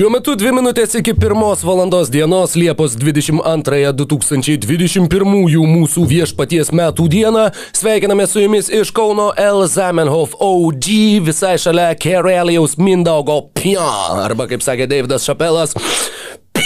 Šiuo metu dvi minutės iki pirmos valandos dienos Liepos 22-2021 mūsų viešpaties metų dieną. Sveikiname su jumis iš Kauno L. Zamenhof OG visai šalia Kerelijaus Mindaugo Pia. Arba kaip sakė Davidas Šapelas,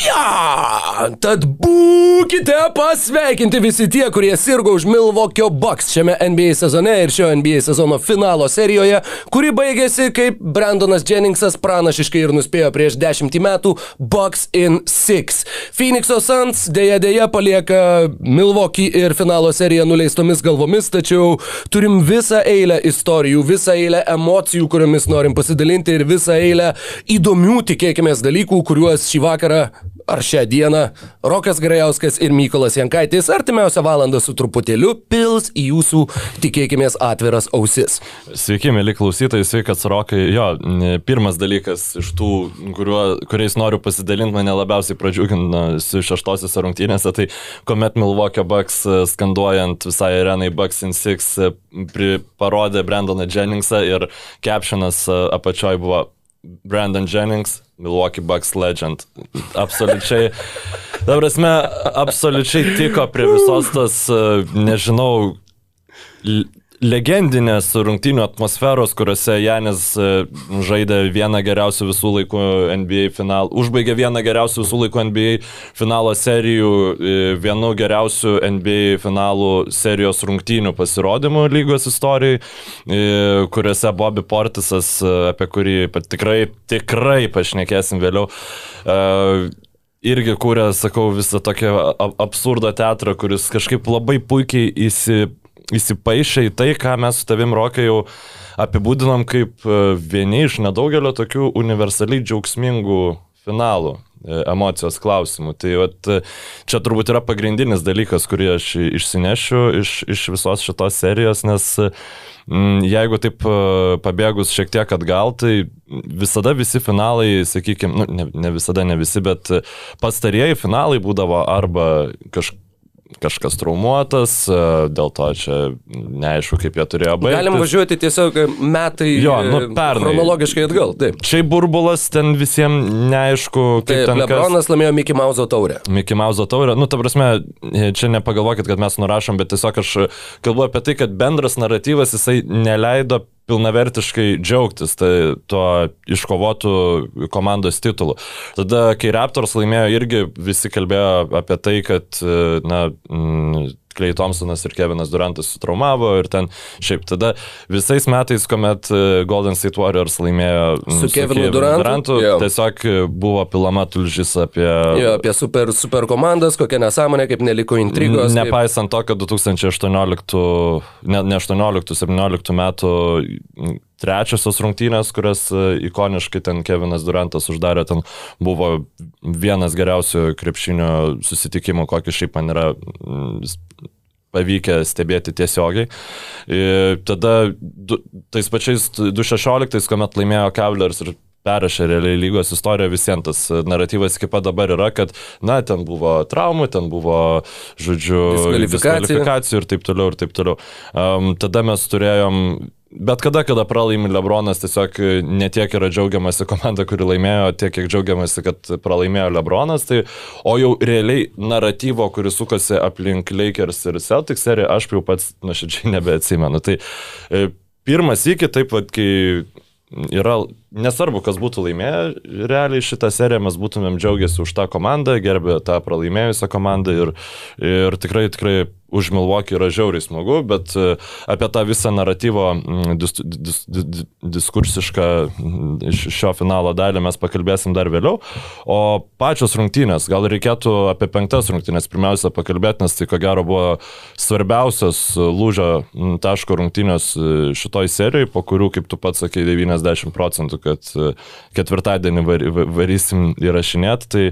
Ja! Tad būkite pasveikinti visi tie, kurie sirgo už Milvokio Bucks šiame NBA sezone ir šio NBA sezono finalo serijoje, kuri baigėsi, kaip Brandonas Jenningsas pranašiškai ir nuspėjo prieš dešimtį metų Bucks in 6. Phoenix'o Suns dėja dėja palieka Milvokį ir finalo seriją nuleistomis galvomis, tačiau turim visą eilę istorijų, visą eilę emocijų, kuriomis norim pasidalinti ir visą eilę įdomių, tikėkime, dalykų, kuriuos šį vakarą ar šią dieną Rokas Grajauskas ir Mykolas Jankaitis artimiausią valandą su truputėliu pils į jūsų, tikėkime, atviras ausis. Sveiki, mėly klausytojai, sveikas Rokai. Jo, pirmas dalykas iš tų, kuriuo, kuriais noriu pasidalinti, mane labiausiai pradžiugino su šeštosios rungtynėse, tai kuomet Milwaukee Bucks skanduojant visai arenai Bucks in Six parodė Brandoną Jenningsą ir captionas apačioj buvo Brandon Jennings, Milwaukee Bucks legend. Absoliučiai, ta prasme, absoliučiai tiko prie visos tas, nežinau, legendinės rungtynių atmosferos, kuriuose Janis e, žaidė vieną geriausių visų laikų NBA finalą, užbaigė vieną geriausių visų laikų NBA finalo serijų, e, vienu geriausių NBA finalų serijos rungtynių pasirodymų lygos istorijai, e, kuriuose Bobby Portisas, apie kurį tikrai, tikrai pašnekėsim vėliau, irgi kūrė, sakau, visą tokią absurdo teatrą, kuris kažkaip labai puikiai įsi įsipaišė į tai, ką mes su tavim rokai jau apibūdinom kaip e, vieni iš nedaugelio tokių universaliai džiaugsmingų finalų e, emocijos klausimų. Tai vat, e, čia turbūt yra pagrindinis dalykas, kurį aš išsinešiu iš, iš visos šitos serijos, nes m, jeigu taip pabėgus šiek tiek atgal, tai visada visi finalai, sakykime, nu, ne, ne visada, ne visi, bet pastarieji finalai būdavo arba kažkokie kažkas traumuotas, e, dėl to čia neaišku, kaip jie turėjo baigti. Galim važiuoti tiesiog metai jo, nu, e, pernai. chronologiškai atgal. Taip. Šiaip burbulas ten visiems neaišku, kaip taip, ten. Lebronas kas... laimėjo Mickey Mouse taurę. Mickey Mouse taurę. Nu, ta prasme, čia nepagalvokit, kad mes nurašom, bet tiesiog aš kalbu apie tai, kad bendras naratyvas jisai neleido pilnavertiškai džiaugtis tai, tuo iškovotų komandos titulu. Tada, kai Raptors laimėjo, irgi visi kalbėjo apie tai, kad na, Klei Thompsonas ir Kevinas Durantas sutraumavo ir ten šiaip tada visais metais, kuomet e, Golden State Warriors laimėjo su, su Kevinu Durantu, Durantu jo. tiesiog buvo pilama tulžys apie... Jo, apie super, super komandas, kokia nesąmonė, kaip neliko intrigos. Nepaisant kaip... to, kad 2018, ne, ne 18-17 metų trečiosios rungtynės, kurias e, ikoniškai ten Kevinas Durantas uždarė, ten buvo vienas geriausių krepšinio susitikimų, kokį šiaip man yra pavykę stebėti tiesiogiai. Ir tada du, tais pačiais 2016, kuomet laimėjo Cavaliers ir perrašė realiai lygos istoriją, visiems tas naratyvas iki pat dabar yra, kad, na, ten buvo traumų, ten buvo, žodžiu, diskvalifikacijų ir taip toliau, ir taip toliau. Um, tada mes turėjom Bet kada, kada pralaimi Lebronas, tiesiog netiek yra džiaugiamasi komanda, kuri laimėjo, tiek kiek džiaugiamasi, kad pralaimėjo Lebronas. Tai, o jau realiai naratyvo, kuris sukasi aplink Lakers ir Celtics seriją, aš jau pats nuoširdžiai nebeatsimenu. Tai e, pirmas iki, taip pat, kai yra, nesvarbu, kas būtų laimėję, realiai šitą seriją mes būtumėm džiaugiasi už tą komandą, gerbė tą pralaimėjusią komandą ir, ir tikrai, tikrai už Milwaukee yra žiauriai smagu, bet e, apie tą visą naratyvo dis, dis, dis, diskursišką šio finalo dalį mes pakalbėsim dar vėliau. O pačios rungtynės, gal reikėtų apie penktas rungtynės pirmiausia pakalbėti, nes tai ko gero buvo svarbiausias lūžio taško rungtynės e, šitoj serijai, po kurių, kaip tu pats sakai, 90 procentų, kad e, ketvirtadienį varysim įrašinėti. Tai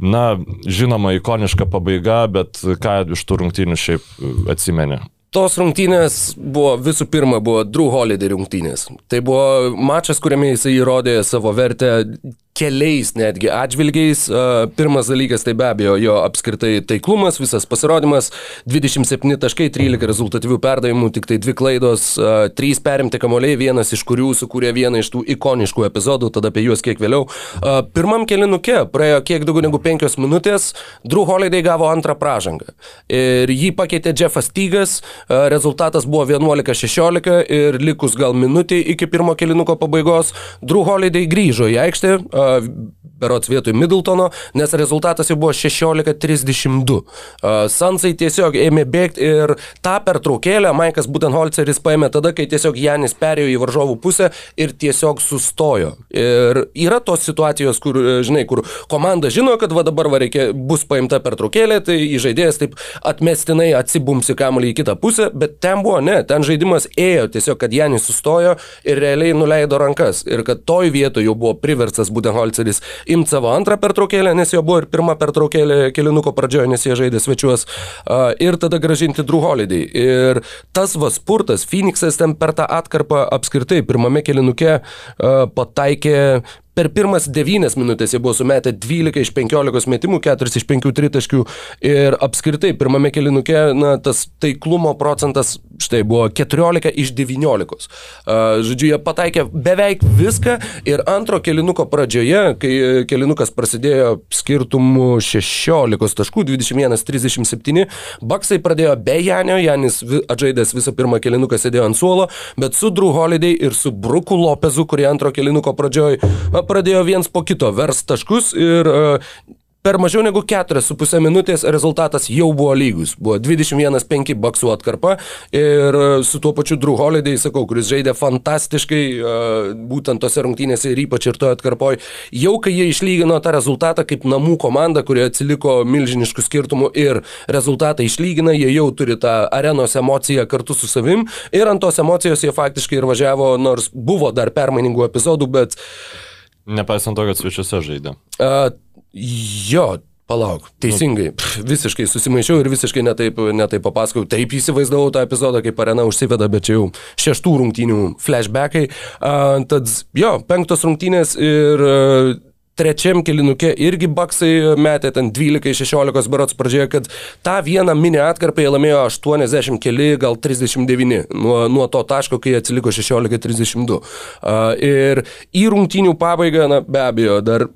na, žinoma, ikoniška pabaiga, bet ką iš tų rungtynių šiaip atsimeni? Tos rungtynės buvo visų pirma buvo Drew Holiday rungtynės. Tai buvo mačas, kuriame jisai įrodė savo vertę keliais netgi atžvilgiais. Pirmas dalykas tai be abejo jo apskritai taiklumas, visas pasirodymas, 27 taškai, 13 rezultatyvių perdavimų, tik tai dvi klaidos, 3 perimti kamoliai, vienas iš kurių sukūrė vieną iš tų ikoniškų epizodų, tada apie juos kiek vėliau. Pirmam kelinuke praėjo kiek daugiau negu 5 minutės, Drew Holiday gavo antrą pražangą. Ir jį pakeitė Jeffas Tygas, rezultatas buvo 11-16 ir likus gal minutį iki pirmo kelinuko pabaigos, Drew Holiday grįžo į aikštę, berots vietoj Middletono, nes rezultatas jau buvo 16-32. Sansai tiesiog ėmė bėgti ir tą pertraukėlę Maikas Butenholzeris paėmė tada, kai tiesiog Janis perėjo į varžovų pusę ir tiesiog sustojo. Ir yra tos situacijos, kur, žinai, kur komanda žino, kad va dabar va reikia, bus paimta pertraukėlė, tai žaidėjas taip atmestinai atsibumsi kamuolį į kitą pusę, bet ten buvo ne, ten žaidimas ėjo tiesiog, kad Janis sustojo ir realiai nuleido rankas. Ir kad toj vietoje jau buvo priverstas Butenholzeris imti savo antrą pertraukėlę, nes jo buvo ir pirma pertraukėlė kelinuko pradžioje, nes jie žaidė svečiuos, ir tada gražinti Drew Holiday. Ir tas vaspurtas, Phoenixas ten per tą atkarpą apskritai pirmame kelinuke pataikė per pirmas 9 minutės jie buvo sumetę 12 iš 15 metimų, 4 iš 5 tritaškių ir apskritai pirmame kelinuke na, tas taiklumo procentas štai buvo 14 iš 19. Uh, žodžiu, jie pataikė beveik viską ir antro kelinuko pradžioje, kai kelinukas prasidėjo skirtumų 16 taškų, 21-37, Baksai pradėjo be Janio, Janis atžaidęs visą pirmą kelinuką sėdėjo ant suolo, bet su Drew Holiday ir su Bruku Lopezu, kurie antro kelinuko pradžioje pradėjo viens po kito vers taškus ir uh, per mažiau negu 4,5 minutės rezultatas jau buvo lygus. Buvo 21-5 baksų atkarpa ir su tuo pačiu Drew Holiday, sakau, kuris žaidė fantastiškai uh, būtent tose rungtynėse ir ypač ir toje atkarpoje. Jau kai jie išlygino tą rezultatą kaip namų komanda, kurie atsiliko milžiniškų skirtumų ir rezultatą išlygina, jie jau turi tą arenos emociją kartu su savim ir ant tos emocijos jie faktiškai ir važiavo, nors buvo dar permainingų epizodų, bet Nepaisant to, kad svečiuose žaidė. Uh, jo, Palauk, teisingai, Pff, visiškai susimaišiau ir visiškai netaip, netaip papasakau. Taip įsivaizdavau tą epizodą, kaip arena užsiveda, bet čia jau šeštų rungtynių flashbackai. Uh, tad jo, penktos rungtynės ir uh, trečiam kilinuke irgi baksai metė ten 12-16 berots pradžioje, kad tą vieną mini atkarpą jie laimėjo 80 keli, gal 39 nuo, nuo to taško, kai atsiliko 16-32. Uh, ir į rungtynių pabaigą, na be abejo, dar,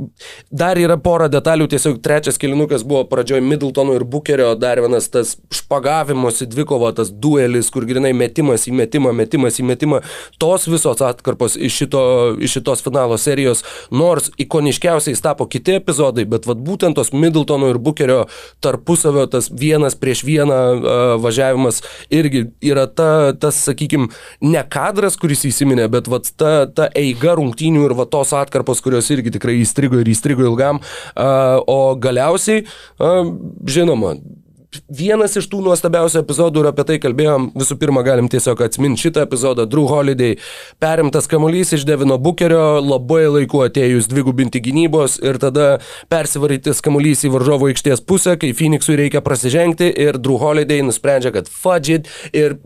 dar yra pora detalių, tiesiog trečias kilinukas buvo pradžioje Middletono ir Bukerio, dar vienas tas špagavimosi dvikova, tas duelis, kur grinai metimas į metimą, metimas į metimą, tos visos atkarpos iš, šito, iš šitos finalo serijos, nors ikoniškiausiai greičiausiai tapo kiti epizodai, bet vat, būtent tos Middletono ir Bukerio tarpusavio tas vienas prieš vieną uh, važiavimas irgi yra ta, tas, sakykime, ne kadras, kuris įsiminė, bet vat, ta, ta eiga rungtynių ir vat, tos atkarpos, kurios irgi tikrai įstrigo ir įstrigo ilgam. Uh, o galiausiai, uh, žinoma, vienas iš tų nuostabiausių epizodų ir apie tai kalbėjom. Visų pirma, galim tiesiog atsiminti šitą epizodą. Drew Holiday perimtas kamuolys iš Devino Bukerio, labai laiku atėjus dvigubinti gynybos ir tada persivarytis kamuolys į varžovo aikštės pusę, kai Phoenixui reikia prasižengti ir Drew Holiday nusprendžia, kad fudge it ir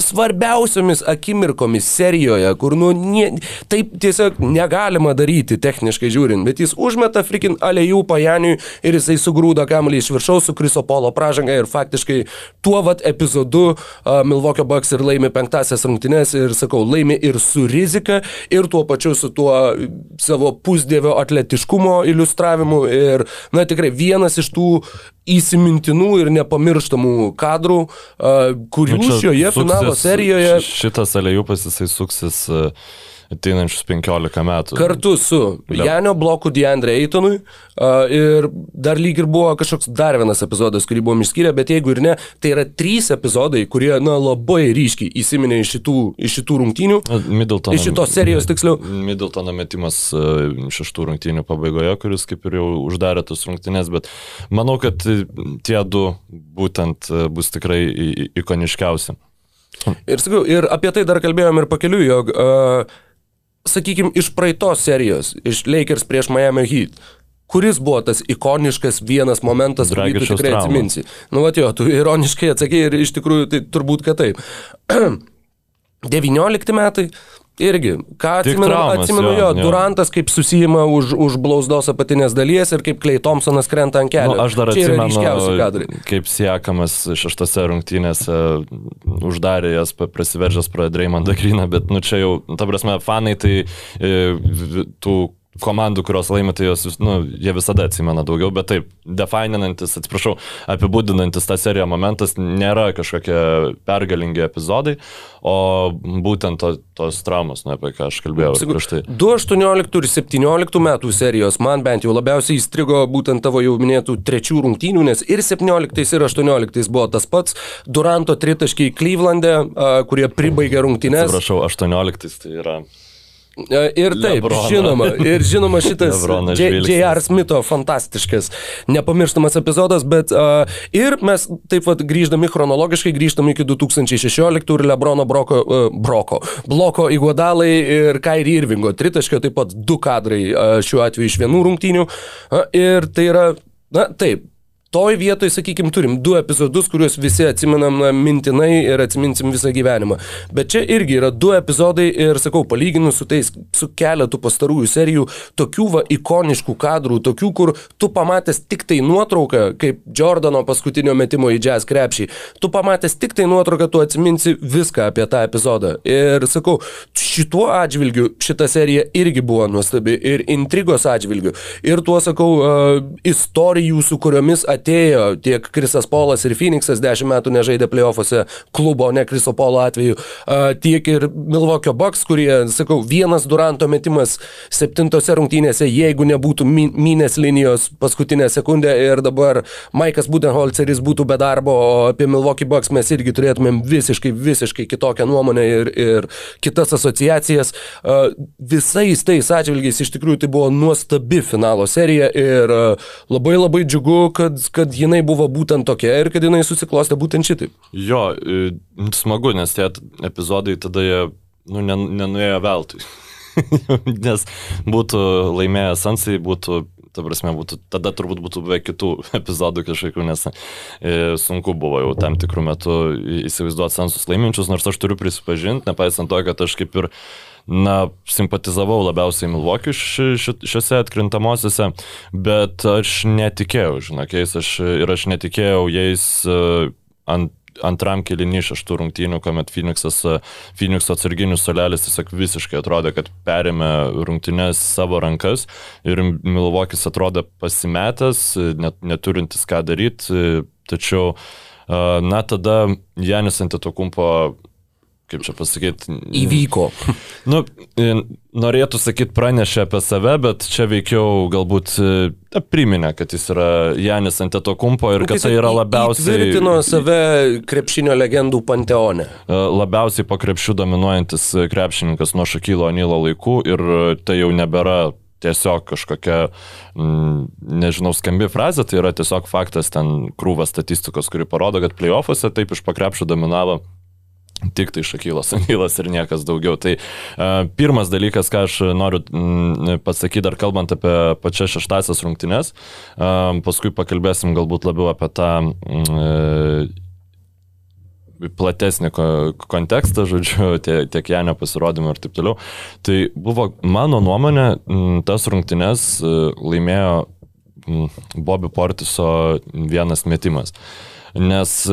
svarbiausiomis akimirkomis serijoje, kur, nu, nie, taip tiesiog negalima daryti techniškai žiūrint, bet jis užmeta frikin alejų pajaniui ir jisai sugrūda kamuolį iš viršaus su Kriso Polo pražanga ir faktiškai tuo vat epizodu uh, Milvokio Bucks ir laimi penktasias rungtynes ir, sakau, laimi ir su rizika ir tuo pačiu su tuo savo pusdėvio atletiškumo iliustravimu ir, na, tikrai vienas iš tų įsimintinų ir nepamirštamų kadrų, kurių nu, šioje finalo serijoje. Šitas alėjupas jisai suksis uh, ateinančius 15 metų. Kartu su Janio bloku Diandre Eitonui uh, ir dar lyg ir buvo kažkoks dar vienas epizodas, kurį buvom išskyrę, bet jeigu ir ne, tai yra trys epizodai, kurie na, labai ryškiai įsiminė iš šitų, iš šitų rungtynių. Middletono, iš šitos serijos tiksliau. Middletono metimas šeštų rungtynių pabaigoje, kuris kaip ir jau uždarė tas rungtynės, bet manau, kad tie du būtent bus tikrai ikoniškiausi. Ir, sakau, ir apie tai dar kalbėjom ir pakeliu, jog uh, sakykime, iš praeitos serijos, iš Lakers prieš Miami Heat, kuris buvo tas ikoniškas vienas momentas, kurį tu tikrai atsiminsi. Nu, va, jo, tu ironiškai atsakėjai ir iš tikrųjų tai turbūt, kad taip. 19 metai, Irgi, ką atsimenu, traumas, atsimenu jo, jo, jo. Durantas kaip susijima už, už blausdos apatinės dalies ir kaip Klei Thompsonas krenta ant kelio. Nu, aš dar Čia atsimenu, kaip siekamas šeštose rungtynėse uždarė jas prasiveržęs pro Dreymondą Greeną, bet nu čia jau, ta prasme, fanai tai e, tų komandų, kurios laimė, tai jos, nu, jie visada atsimena daugiau, bet taip, defininantis, atsiprašau, apibūdinantis tą seriją momentas nėra kažkokie pergalingi epizodai, o būtent to, tos traumos, nu, apie ką aš kalbėjau prieš tai. 2018 ir 17 metų serijos man bent jau labiausiai įstrigo būtent tavo jau minėtų trečių rungtynių, nes ir 17 ir 18 buvo tas pats Duranto tritaškiai Klyvlande, kurie pribaigė rungtynės. Atsiprašau, 18 tai yra. E, Ir taip, Lebrono. žinoma, ir žinoma šitas. J.R. Smitho fantastiškas, nepamirštamas epizodas, bet uh, ir mes taip pat grįždami chronologiškai grįžtame iki 2016 ir Lebrono Broko, uh, Broko, Bloko Iguodalai ir Kairi Irvingo tritaškio, taip pat du kadrai uh, šiuo atveju iš vienų rungtynių. Uh, ir tai yra, na taip. Toj vietoj, sakykime, turim du epizodus, kuriuos visi atsimenam na, mintinai ir atsiminsim visą gyvenimą. Bet čia irgi yra du epizodai ir, sakau, palyginus su tais, su keletu pastarųjų serijų, tokių va ikoniškų kadrų, tokių, kur tu pamatęs tik tai nuotrauką, kaip Jordano paskutinio metimo į jazz krepšį, tu pamatęs tik tai nuotrauką, tu atsiminsi viską apie tą epizodą. Ir, sakau, šituo atžvilgiu šita serija irgi buvo nuostabi ir intrigos atžvilgiu. Ir tuo, sakau, istorijų, su kuriomis atėjo tiek Krisas Polas ir Phoenixas 10 metų nežaidė playoffuose klubo, ne Kriso Polo atveju, tiek ir Milvokio Bucks, kurie, sakau, vienas Duranto metimas septintose rungtynėse, jeigu nebūtų min- minės linijos paskutinę sekundę ir dabar Maikas Budenholzeris būtų be darbo, o apie Milvokį Bucks mes irgi turėtumėm visiškai, visiškai kitokią nuomonę ir, ir kitas asociacijas. Visais tais atžvilgiais iš tikrųjų tai buvo nuostabi finalo serija ir labai labai džiugu, kad, kad jinai buvo būtent tokia ir kad jinai susiklostė būtent šitaip. Jo, e, smagu, nes tie epizodai tada jie nu, nen- nenuėjo veltui. nes būtų laimėję Sansai, būtų, ta prasme, būtų, tada turbūt būtų be kitų epizodų kažkokių, nes e, sunku buvo jau tam tikrų metų įsivaizduoti Sansus laiminčius, nors aš turiu prisipažinti, nepaisant to, kad aš kaip ir na, simpatizavau labiausiai Milvokiu ši, ši, šiuose atkrintamosiose, bet aš netikėjau, žinokiais, aš, ir aš netikėjau jais e, ant antram kilinį šeštų rungtynių, kuomet Phoenixas, e, Phoenixo atsarginius solelis tiesiog visiškai atrodė, kad perėmė rungtynės savo rankas ir Milvokis atrodė pasimetęs, net, neturintis ką daryti, tačiau e, na tada Janis Antetokumpo kaip čia pasakyti, Įvyko. Nu, e, norėtų sakyti pranešė apie save, bet čia veikiau galbūt e, priminė, kad jis yra Janis ant to kumpo ir kad tai yra labiausiai... Tvirtino save krepšinio legendų panteone. e, labiausiai po krepšių dominuojantis krepšininkas nuo Šakylo Anilo laikų ir tai jau nebėra tiesiog kažkokia, nežinau, skambi frazė, tai yra tiesiog faktas ten krūvas statistikos, kuri parodo, kad playoffuose taip iš pakrepšio dominavo Tik tai Šakylas Anilas ir niekas daugiau. Tai uh, pirmas dalykas, ką aš noriu mm, pasakyti, dar kalbant apie pačias šeštasias rungtynes, uh, paskui pakalbėsim galbūt labiau apie tą e, platesnį ko, kontekstą, žodžiu, tiek, tiek Janio pasirodymą ir taip toliau. Tai buvo mano nuomonė, mm, tas rungtynes laimėjo mm, Bobby Portiso vienas metimas. Nes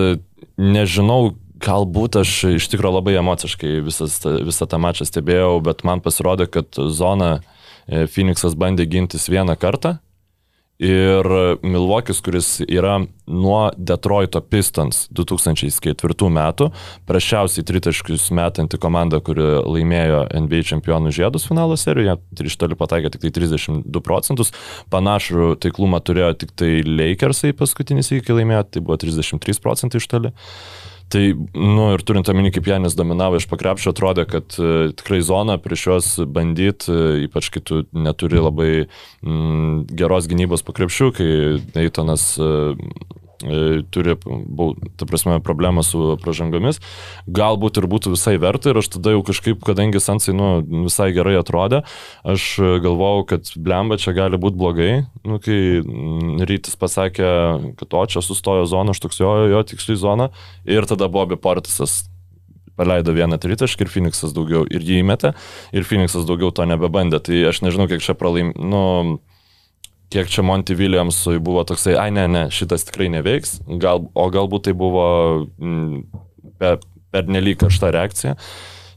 nežinau, galbūt aš iš tikrųjų labai emociškai visas, visą tą mačą stebėjau, bet man pasirodė, kad zona e, Phoenixas bandė gintis vieną kartą. Ir Milvokis, kuris yra nuo Detroito Pistons 2004 metų, prašiausiai tritaškius metanti komanda, kuri laimėjo NBA čempionų žiedus finalo serijoje, iš toli pataikė tik tai 32 procentus, panašų taiklumą turėjo tik tai Lakersai paskutinis įkai laimėjo, tai buvo 33 procentai iš toli. Tai, nu, ir turint omeny, kaip Janis dominavo iš pakrepšio, atrodė, kad e, tikrai zona prieš juos bandyti, e, ypač kai tu neturi labai mm, geros gynybos pakrepšių, kai Neitonas e, e, turi, bau- ta prasme, problemą su pražangomis, galbūt ir būtų visai verta ir aš tada jau kažkaip, kadangi Sansai, nu, visai gerai atrodė, aš e, galvojau, kad blemba čia gali būti blogai, nu, kai mm, rytis pasakė, kad o čia sustojo zona, aš toks jo, jo, tiksliai zona. Ir tada Bobby Portisas paleido vieną tritaškį ir Phoenixas daugiau ir jį įmetė, ir Phoenixas daugiau to nebebandė. Tai aš nežinau, kiek čia pralaim, nu, kiek čia Monty Williamsui buvo toksai, ai ne, ne, šitas tikrai neveiks, gal, o galbūt tai buvo mm, per, per nelyg kažta reakcija.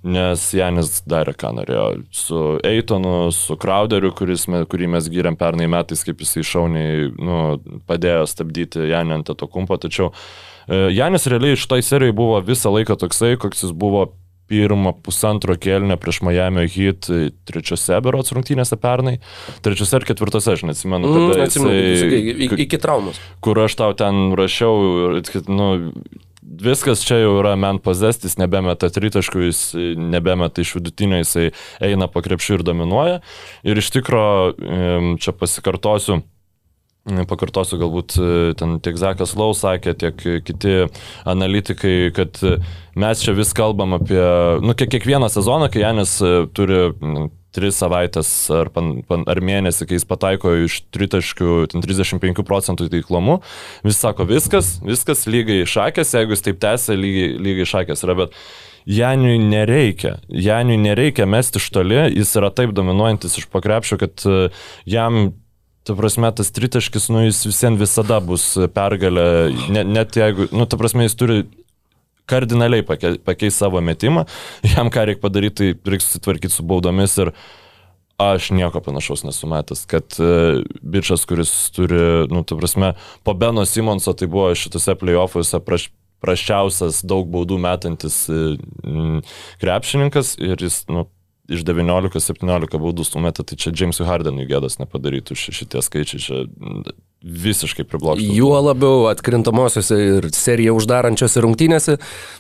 Nes Janis darė, ką norėjo. Su Eitonu, su Crowderiu, kuris, kurį mes gyrėm pernai metais, kaip jisai šauniai nu, padėjo stabdyti Janį ant to kumpo. Tačiau E, Janis realiai šitoj serijai buvo visą laiką toksai, koks jis buvo pirmą pusantro kelnę prieš Miami Heat e, trečiose berots rungtynėse pernai. Trečiose ar ketvirtose, aš neatsimenu, mm, atsimenu, jisai, iki, iki traumos. Kur aš tau ten rašiau, nu, viskas čia jau yra man pozestis, nebemeta tritaškų, jis nebemeta iš vidutinio, jisai eina po krepšių ir dominuoja. Ir iš tikrųjų, čia pasikartosiu, Pakartosiu, galbūt e, ten tiek Zakas Lau sakė, tiek kiti analitikai, kad mes čia vis kalbam apie, nu, kiek, kiekvieną sezoną, kai Janis e, turi tris savaitės ar, pan, pan, ar mėnesį, kai jis pataiko iš tritaškių 35 procentų taiklomų, vis sako, viskas, viskas lygiai šakės, jeigu jis taip tęsia, lygiai, lygiai šakės yra, bet Janiui nereikia, Janiui nereikia mesti iš toli, jis yra taip dominuojantis iš pakrepšio, kad e, jam Ta prasme, tas tritaškis, nu, jis visiems visada bus pergalė, net, net jeigu, nu, ta prasme, jis turi kardinaliai pakeisti savo metimą, jam ką reikia padaryti, tai reikia susitvarkyti su baudomis ir aš nieko panašaus nesumetęs, kad uh, bičias, kuris turi, nu, ta prasme, po Beno Simonso tai buvo šitose playoffuose praš, praščiausias daug baudų metantis uh, krepšininkas ir jis, nu, iš 19-17 baudų stumėte, tai čia Jamesui Hardenui gėdas nepadarytų šitie skaičiai, čia visiškai priblokšta. Juo labiau atkrintamosiose ir seriją uždarančiose rungtynėse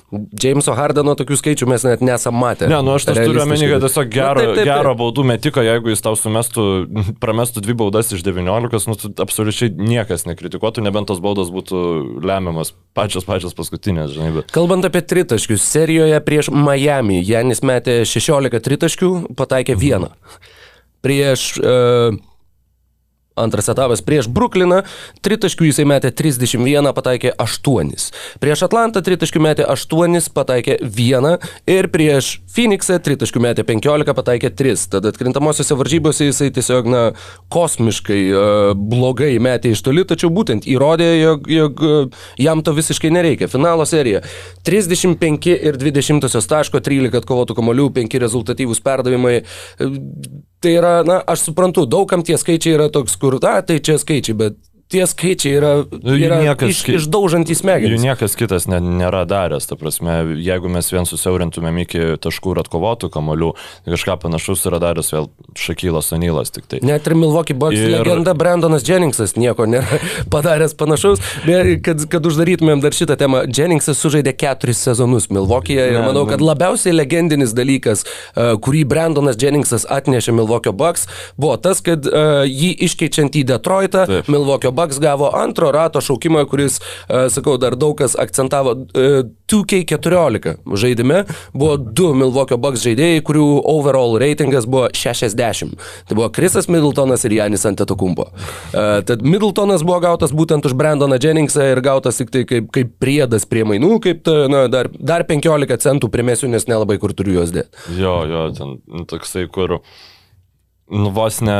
Jameso Hardeno tokių skaičių mes net nesam matę. Ne, nu aš tas turiu omeny, kad tiesiog gero, taip, taip, taip. gero baudų metiko, jeigu jis tau sumestų, pramestų dvi baudas iš 19, nu absoliučiai niekas nekritikuotų, nebent tos baudos būtų lemiamas pačios pačios paskutinės, žinai. Bet... Kalbant apie tritaškius, serijoje prieš Miami Janis metė 16 tritaškių, pataikė vieną. Prieš uh, Antras etapas prieš Brukliną, tritaškių jisai metė 31, pataikė 8. Prieš Atlantą tritaškių metė 8, pataikė 1 ir prieš Phoenixą tritaškių metė 15, pataikė 3. Tada atkrintamosiose varžybose jisai tiesiog, na, kosmiškai uh, blogai metė iš toli, tačiau būtent įrodė, jog, jog uh, jam to visiškai nereikia. Finalo serija 35 ir 20 taško, 13 atkovotų kamolių, 5 rezultatyvūs perdavimai. Tai yra, na, aš suprantu, daugam tie skaičiai yra toks, kur, na, tai čia skaičiai, bet tie skaičiai yra, nu, yra niekas, iš, išdaužantys smegenys. Jų niekas kitas ne, nėra daręs, ta prasme, jeigu mes vien susiaurintumėm iki taškų ir atkovotų kamolių, tai kažką panašaus yra daręs vėl Šakylas Onylas tik tai. Net ir Milwaukee Bucks ir... legenda Brandonas Jenningsas nieko nėra padaręs panašaus, kad, kad uždarytumėm dar šitą temą, Jenningsas sužaidė keturis sezonus Milwaukee'e ir manau, kad labiausiai legendinis dalykas, uh, kurį Brandonas Jenningsas atnešė Milwaukee Bucks, buvo tas, kad uh, jį iškeičiant į Detroitą, Taip. Milwaukee Bucks gavo antro rato šaukimą, kuris, e, sakau, dar daug kas akcentavo. 2K14 e, žaidime buvo du Milwaukee Bucks žaidėjai, kurių overall reitingas buvo 60. Tai buvo Krisas Middletonas ir Janis Antetokumpo. E, tad Middletonas buvo gautas būtent už Brandoną Jenningsą ir gautas tik tai kaip, kaip priedas prie mainų, kaip ta, na, dar, dar 15 centų primesiu, nes nelabai kur turiu juos dėti. Jo, jo, ten toksai, kur nu, vos ne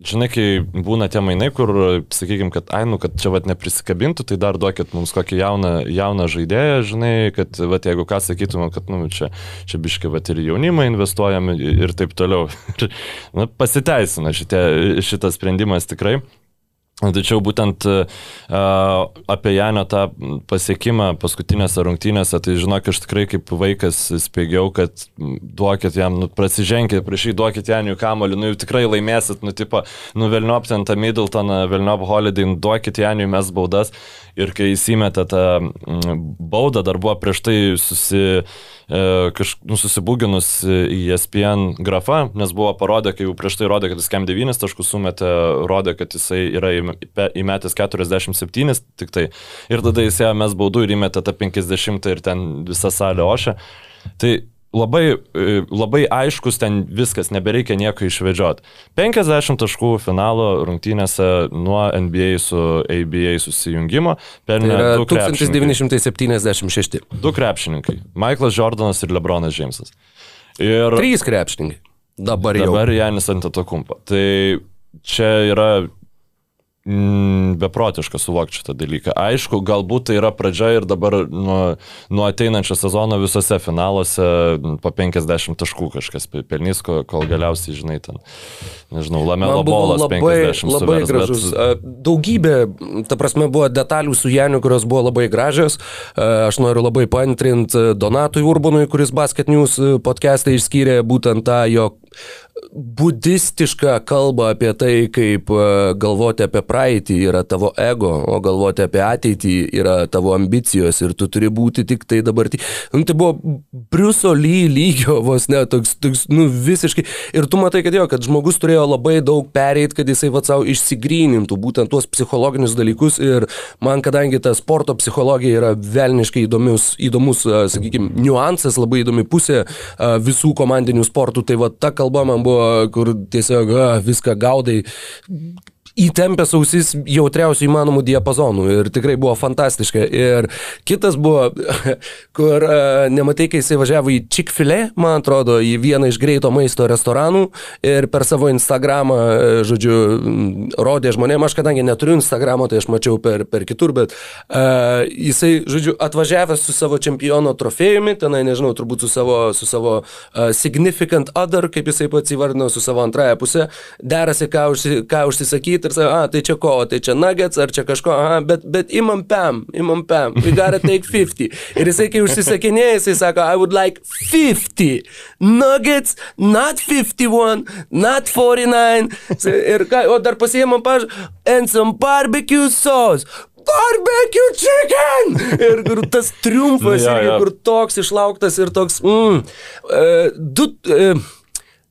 Žinai, kai būna tie mainai, kur, sakykime, kad, ai, nu, kad čia vat neprisikabintų, tai dar duokit mums kokį jauną, jauną žaidėją, žinai, kad, vat, jeigu ką sakytume, kad, nu, čia, čia biškai, vat, ir jaunimą investuojame ir taip toliau. Na, pasiteisina šitie, šitas sprendimas tikrai. Tačiau būtent uh, apie Janio tą pasiekimą paskutinėse rungtynėse, tai žinok, aš tikrai kaip vaikas spėgiau, kad duokit jam, nu, prasiženkit, prašy, duokit Janiui kamoliu, nu, tikrai laimėsit, nu, tipo, nu, Velniop ten tą Middletoną, Velniop Holiday, nu, duokit Janiui mes baudas. Ir kai įsimetė tą baudą, dar buvo prieš tai susi E, kaž, nu, susibūginus į ESPN grafą, nes buvo parodę, kai jau prieš tai rodė, kad jis kem 9 taškus sumetė, rodė, kad jisai yra įmetęs 47 tik tai. Ir tada jis ėjo mes baudų ir įmetė tą 50 ir ten visą salę ošę. Tai labai, e, labai aiškus ten viskas, nebereikia nieko išvedžioti. 50 taškų finalo rungtynėse nuo NBA su ABA susijungimo pelnė tai 1976. Du krepšininkai - Michaelas Jordanas ir Lebronas Džeimsas. Ir Trys krepšininkai. Dabar jau. dabar Janis ant atakumpo. Tai čia yra beprotiška suvokti šitą dalyką. Aišku, galbūt tai yra pradžia ir dabar nuo, nuo ateinančio sezono visose finaluose po 50 taškų kažkas pelnys, kol galiausiai, žinai, ten, nežinau, lamelo bolas labai, 50 labai suvers, gražus. Bet. Daugybė, ta prasme, buvo detalių su Janiu, kurios buvo labai gražios. Aš noriu labai paantrinti Donatui Urbonui, kuris Basket News podcast'ą išskyrė būtent tą jo budistišką kalbą apie tai, kaip galvoti apie praeitį yra tavo ego, o galvoti apie ateitį yra tavo ambicijos ir tu turi būti tik tai dabar. Nu, tai buvo Briuso Lee lygio vos ne, toks, toks, nu visiškai. Ir tu matai, kad jo, kad žmogus turėjo labai daug pereit, kad jisai va savo išsigrynintų būtent tuos psichologinius dalykus. Ir man, kadangi ta sporto psichologija yra velniškai įdomus, įdomus sakykime, niuansas, labai įdomi pusė visų komandinių sportų, tai va ta kalba man buvo, kur tiesiog viską gaudai įtempęs ausis jautriausių įmanomų diapazonų ir tikrai buvo fantastiška. Ir kitas buvo, kur uh, nematai, kai jisai važiavo į Chick-fil-A, man atrodo, į vieną iš greito maisto restoranų ir per savo Instagramą, žodžiu, rodė žmonėms, aš kadangi neturiu Instagramo, tai aš mačiau per, per kitur, bet uh, jisai, žodžiu, atvažiavęs su savo čempiono trofėjumi, tenai, nežinau, turbūt su savo, su savo uh, significant other, kaip jisai pats įvardino, su savo antrąją pusę, derasi, ką, užsi, ką užsisakyti ir sakai, a, tai čia ko, tai čia nuggets ar čia kažko, a, bet, bet imam pam, imam pam, we gotta take 50. Ir jisai, kai užsisakinėja, jisai sako, I would like 50 nuggets, not 51, not 49. Ir ką, o dar pasiemam paž, and some barbecue sauce. Barbecue chicken! Ir kur tas triumfas, Ja, ja. kur toks išlauktas ir toks, mm, uh, du, uh,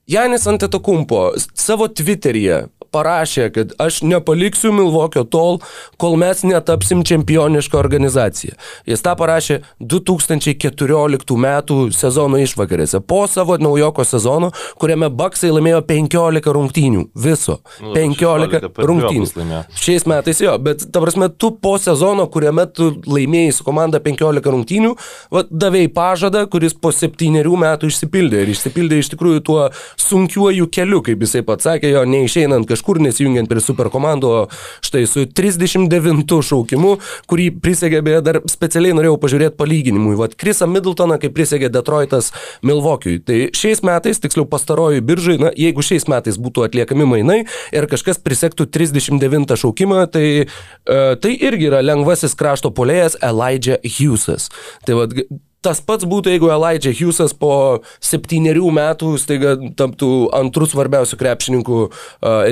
Janis Antetokumpo savo Twitteryje parašė, kad aš nepaliksiu Milvokio tol, kol mes netapsim čempionišką organizaciją. Jis tą parašė 2014 metų sezono išvakarėse, po savo naujoko sezono, kuriame Baksai laimėjo 15 rungtynių. Viso. Nu, 15 16 per rungtynių. Šiais metais jo, bet ta prasme, tu po sezono, kuriame tu laimėjai su komanda 15 rungtynių, va, davėjai pažadą, kuris po septyniarių metų išsipildė. Ir išsipildė iš tikrųjų tuo sunkiuoju keliu, kaip jisai pats sakė, jo neišeinant kažkur, nesijungiant prie superkomando, štai su 39 šaukimu, kurį prisegė, beje, dar specialiai norėjau pažiūrėti palyginimui. Vat Krisą Middletoną, kaip prisegė Detroitas Milvokiui. Tai šiais metais, tiksliau pastarojui biržai, na, jeigu šiais metais būtų atliekami mainai ir kažkas prisektų 39 šaukimą, tai, e, tai irgi yra lengvasis krašto polėjas Elijah Hughesas. Tai vat, Tas pats būtų, jeigu Elijah Hughesas po septyniarių metų staiga taptų antrų svarbiausių krepšininkų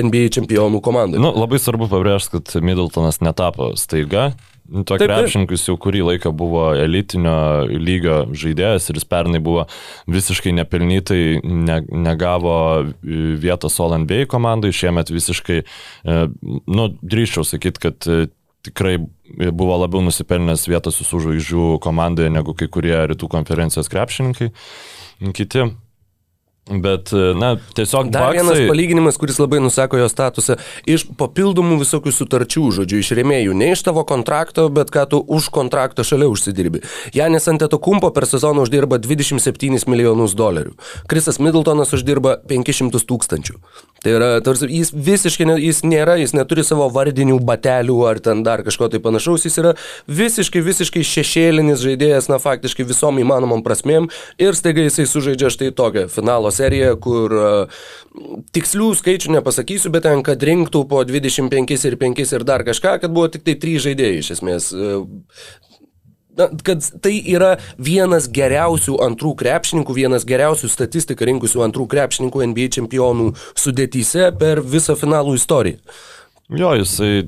NBA čempionų komandai. Nu, labai svarbu pabrėžti, kad Middletonas netapo staiga. Nu, To krepšininkus jau kurį laiką buvo elitinio lygio žaidėjas ir jis pernai buvo visiškai nepelnytai, ne, negavo vietos All NBA komandai, šiemet visiškai, e, nu, drįščiau sakyti, kad e, tikrai buvo labiau nusipelnęs vietos visų žvaigždžių komandoje negu kai kurie rytų konferencijos krepšininkai. Kiti. Bet, na, tiesiog Dar vienas Bucksai- palyginimas, kuris labai nusako jo statusą, iš papildomų visokių sutarčių, žodžiu, iš rėmėjų, ne iš tavo kontrakto, bet ką tu už kontrakto šalia užsidirbi. Janis Anteto Kumpo per sezoną uždirba 27 milijonus dolerių. Krisas Middletonas uždirba 500 tūkstančių. Tai yra, tarsi, jis visiškai, ne, jis nėra, jis neturi savo vardinių batelių ar ten dar kažko tai panašaus, jis yra visiškai, visiškai šešėlinis žaidėjas, na faktiškai visom įmanomom prasmėm ir staiga jisai sužaidžia štai tokią finalo seriją, kur uh, tikslių skaičių nepasakysiu, bet ten, kad rinktų po 25 ir 5 ir dar kažką, kad buvo tik tai 3 žaidėjai iš esmės. Uh, Na, kad tai yra vienas geriausių antrų krepšininkų, vienas geriausių statistiką rinkusių antrų krepšininkų NBA čempionų sudėtyse per visą finalų istoriją. Jo, jisai,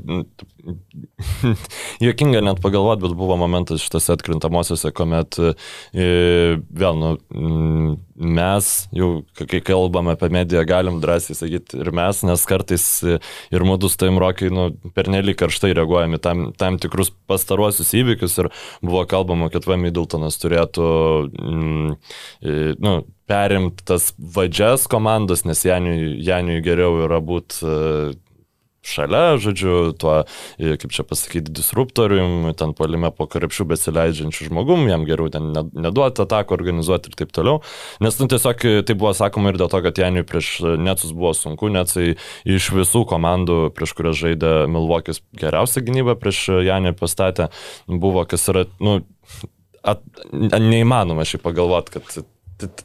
juokinga net pagalvoti, bet buvo momentas šitose atkrintamosiose, kuomet e, vėl, nu, mes jau, kai kalbame apie mediją, galim drąsiai sakyti ir mes, nes kartais ir mūdus taim rokiai, nu, pernelyg karštai reaguojami tam, tam tikrus pastaruosius įvykius ir buvo kalbama, kad Va Middletonas turėtų, mm, nu, perimti tas vadžias komandas, nes Janiui, Janiui geriau yra būti šalia, žodžiu, tuo, kaip čia pasakyti, disruptorium, ten palime po karepšių besileidžiančių žmogum, jam geriau ten neduoti ataką organizuoti ir taip toliau. Nes, nu, tiesiog tai buvo sakoma ir dėl to, kad Janiui prieš Netsus buvo sunku, Netsai iš visų komandų, prieš kurias žaidė Milvokis geriausią gynybą prieš Janį pastatė, buvo, kas yra, nu, at, neįmanoma šiaip pagalvoti, kad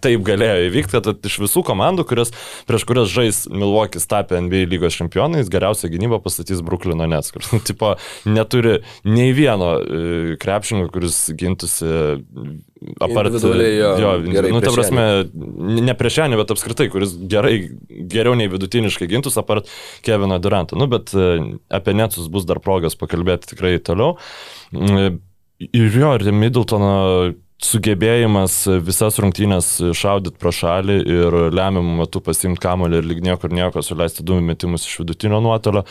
taip galėjo įvykti, kad iš visų komandų, kurias, prieš kurias žais Milvokis tapė NBA lygos čempionais, geriausia gynyba pastatys Bruklino Nets, kur tipo, neturi nei vieno e, krepšingo, kuris gintųsi apart. Jo, jo, nu, ta prasme, ne prieš Janį, bet apskritai, kuris gerai, geriau nei vidutiniškai gintus apart Kevino Duranto. Nu, bet e, apie Netsus bus dar progas pakalbėti tikrai toliau. Mm, ir jo, ir Middletono sugebėjimas visas rungtynės šaudyti pro šalį ir lemiamų metų pasimti kamolį ir lyg niekur nieko suleisti du metimus iš vidutinio nuotolio.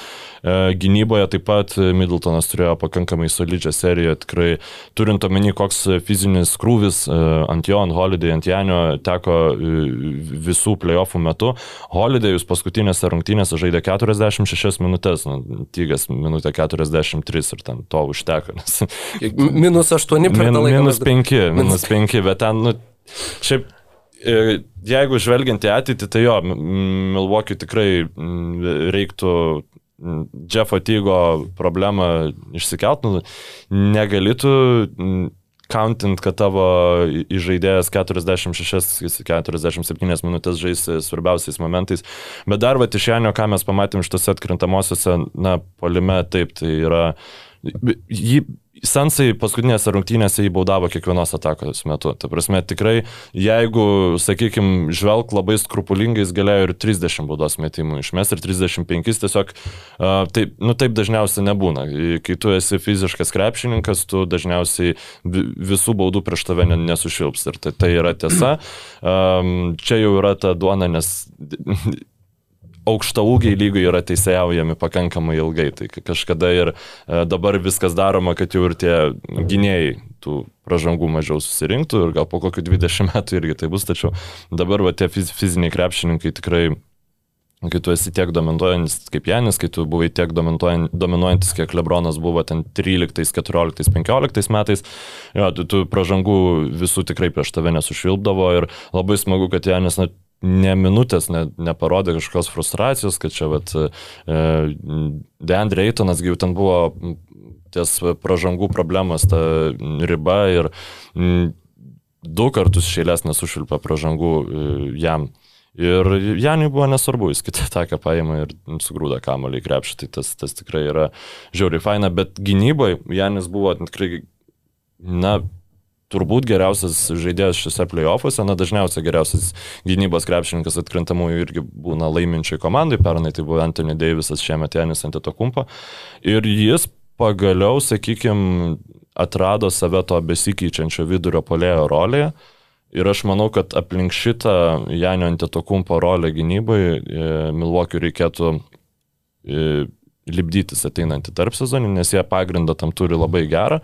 E, gynyboje taip pat Middletonas turėjo pakankamai solidžią seriją, tikrai turint omeny, koks fizinis krūvis e, ant jo, ant Holiday, ant Janio teko e, visų playoffų metu. Holidayus paskutinėse rungtynėse žaidė 46 minutės, nu, tygas minutė 43 ir ten to užteko. Nes... Minus 8 per min, minus 5, minus 5, bet ten, nu, šiaip jeigu žvelgiant į ateitį, tai jo, Milwaukee tikrai reiktų Jeffo Tygo problemą išsikelt, nu, negalėtų countant, kad tavo įžaidėjas 46-47 minutės žais svarbiausiais momentais. Bet dar va iš Janio, ką mes pamatėm šitose atkrintamosiose, na, polime, taip, tai yra, jį Sansai paskutinėse rungtynėse įbaudavo kiekvienos atakos metu. Ta prasme, tikrai, jeigu, sakykime, žvelg labai skrupulingai, jis galėjo ir 30 baudos metimų išmest ir 35 tiesiog, taip, nu taip dažniausiai nebūna. Kai tu esi fiziškas krepšininkas, tu dažniausiai visų baudų prieš tave nesušilps. Ir tai, tai yra tiesa. Čia jau yra ta duona, nes aukštaūgiai lygai yra teisėjaujami pakankamai ilgai. Tai kažkada ir e, dabar viskas daroma, kad jau ir tie gynėjai tų pražangų mažiau susirinktų ir gal po kokių 20 metų irgi tai bus, tačiau dabar va, tie fiziniai krepšininkai tikrai kai tu esi tiek dominuojantis kaip Janis, kai tu buvai tiek dominuojantis, kiek Lebronas buvo ten 13, 14, 15 metais, jo, tu, tu pražangų visų tikrai prieš tave nesušvilpdavo ir labai smagu, kad Janis na, ne minutės ne, neparodė kažkokios frustracijos, kad čia, vat, e, Deandre Eitonas jau ten buvo ties pražangų problemas ta riba ir m, du kartus šėlės nesušilpė pražangų e, jam. Ir Janiui buvo nesvarbu, jis kitą taką paėmė ir sugrūda kamolį į krepšį, tai tas, tas tikrai yra žiauriai faina, bet gynyboje Janis buvo tikrai, na, turbūt geriausias žaidėjas šiuose playoffuose, na dažniausiai geriausias gynybos krepšininkas atkrintamųjų irgi būna laiminčiai komandai, pernai tai buvo Anthony Davisas, šiemet Janis Antetokumpa. Ir jis pagaliau, sakykime, atrado save to besikeičiančio vidurio polėjo rolėje. Ir aš manau, kad aplink šitą Janio Antetokumpo rolę gynybai e, Milvokiu reikėtų lipdytis ateinantį tarp sezonį, nes jie pagrindą tam turi labai gerą.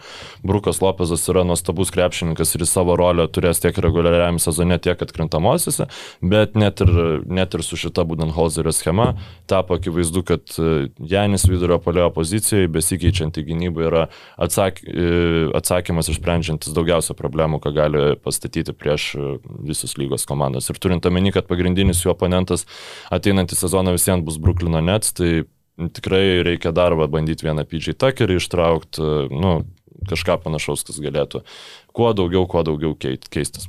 Brukas Lopezas yra nuostabus krepšininkas ir savo rolę turės tiek reguliariam sezone, tiek atkrintamosiose, bet net ir, net ir su šita Budenholzerio schema tapo akivaizdu, kad e, Janis vidurio polio pozicijoje besikeičianti gynyba yra atsak, e, atsakymas išsprendžiantis daugiausia problemų, ką gali pastatyti prieš e, visus lygos komandas. Ir turint omeny, kad pagrindinis jų oponentas ateinantį sezoną visiems bus Bruklino Nets, tai tikrai reikia darbą bandyti vieną PG takerį ištraukti, nu, kažką panašaus, kas galėtų kuo daugiau, kuo daugiau keistis.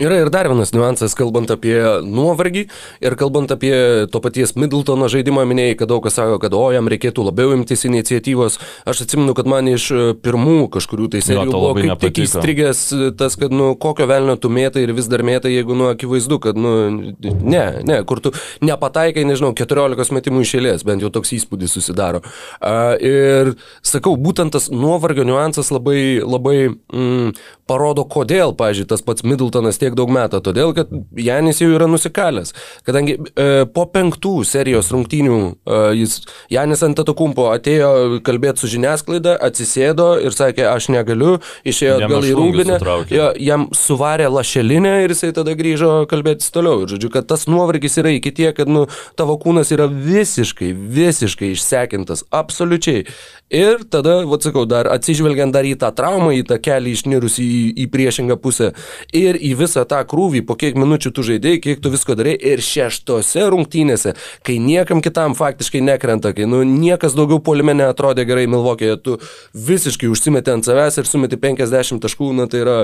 Yra ir dar vienas niuansas, kalbant apie nuovargį ir kalbant apie to paties Middletono žaidimą, minėjai, kad daug kas sako, kad o jam reikėtų labiau imtis iniciatyvos. Aš atsimenu, kad man iš e, pirmų kažkurių tai serijų buvo kaip nepatiko. tik įstrigęs tas, kad, nu, kokio velnio tu mėtai ir vis dar mėtai, jeigu, nu, akivaizdu, kad, nu, ne, ne, kur tu nepataikai, nežinau, 14 metimų išėlės, bent jau toks įspūdis susidaro. Uh, ir sakau, būtent tas nuovargio niuansas labai, labai mm, parodo, kodėl, pažiūrėjau, tas pats Middletonas tiek daug metų, todėl kad Janis jau yra nusikalęs. Kadangi e, po penktų serijos rungtynių e, jis, Janis ant Tatokumpo atėjo kalbėti su žiniasklaida, atsisėdo ir sakė, aš negaliu, išėjo atgal į rūbinę, jo, jam suvarė lašelinę ir jisai tada grįžo kalbėti toliau. Ir žodžiu, kad tas nuovargis yra iki tiek, kad nu, tavo kūnas yra visiškai, visiškai išsekintas, absoliučiai. Ir tada, atsakau, dar atsižvelgiant dar į tą traumą, į tą kelią išnirusi į, į priešingą pusę ir į visą tą krūvį, po kiek minučių tu žaidėjai, kiek tu visko darai ir šeštose rungtynėse, kai niekam kitam faktiškai nekrenta, kai nu, niekas daugiau polime neatrodė gerai Milvokėje, tu visiškai užsimetė ant savęs ir sumeti 50 taškų, na tai yra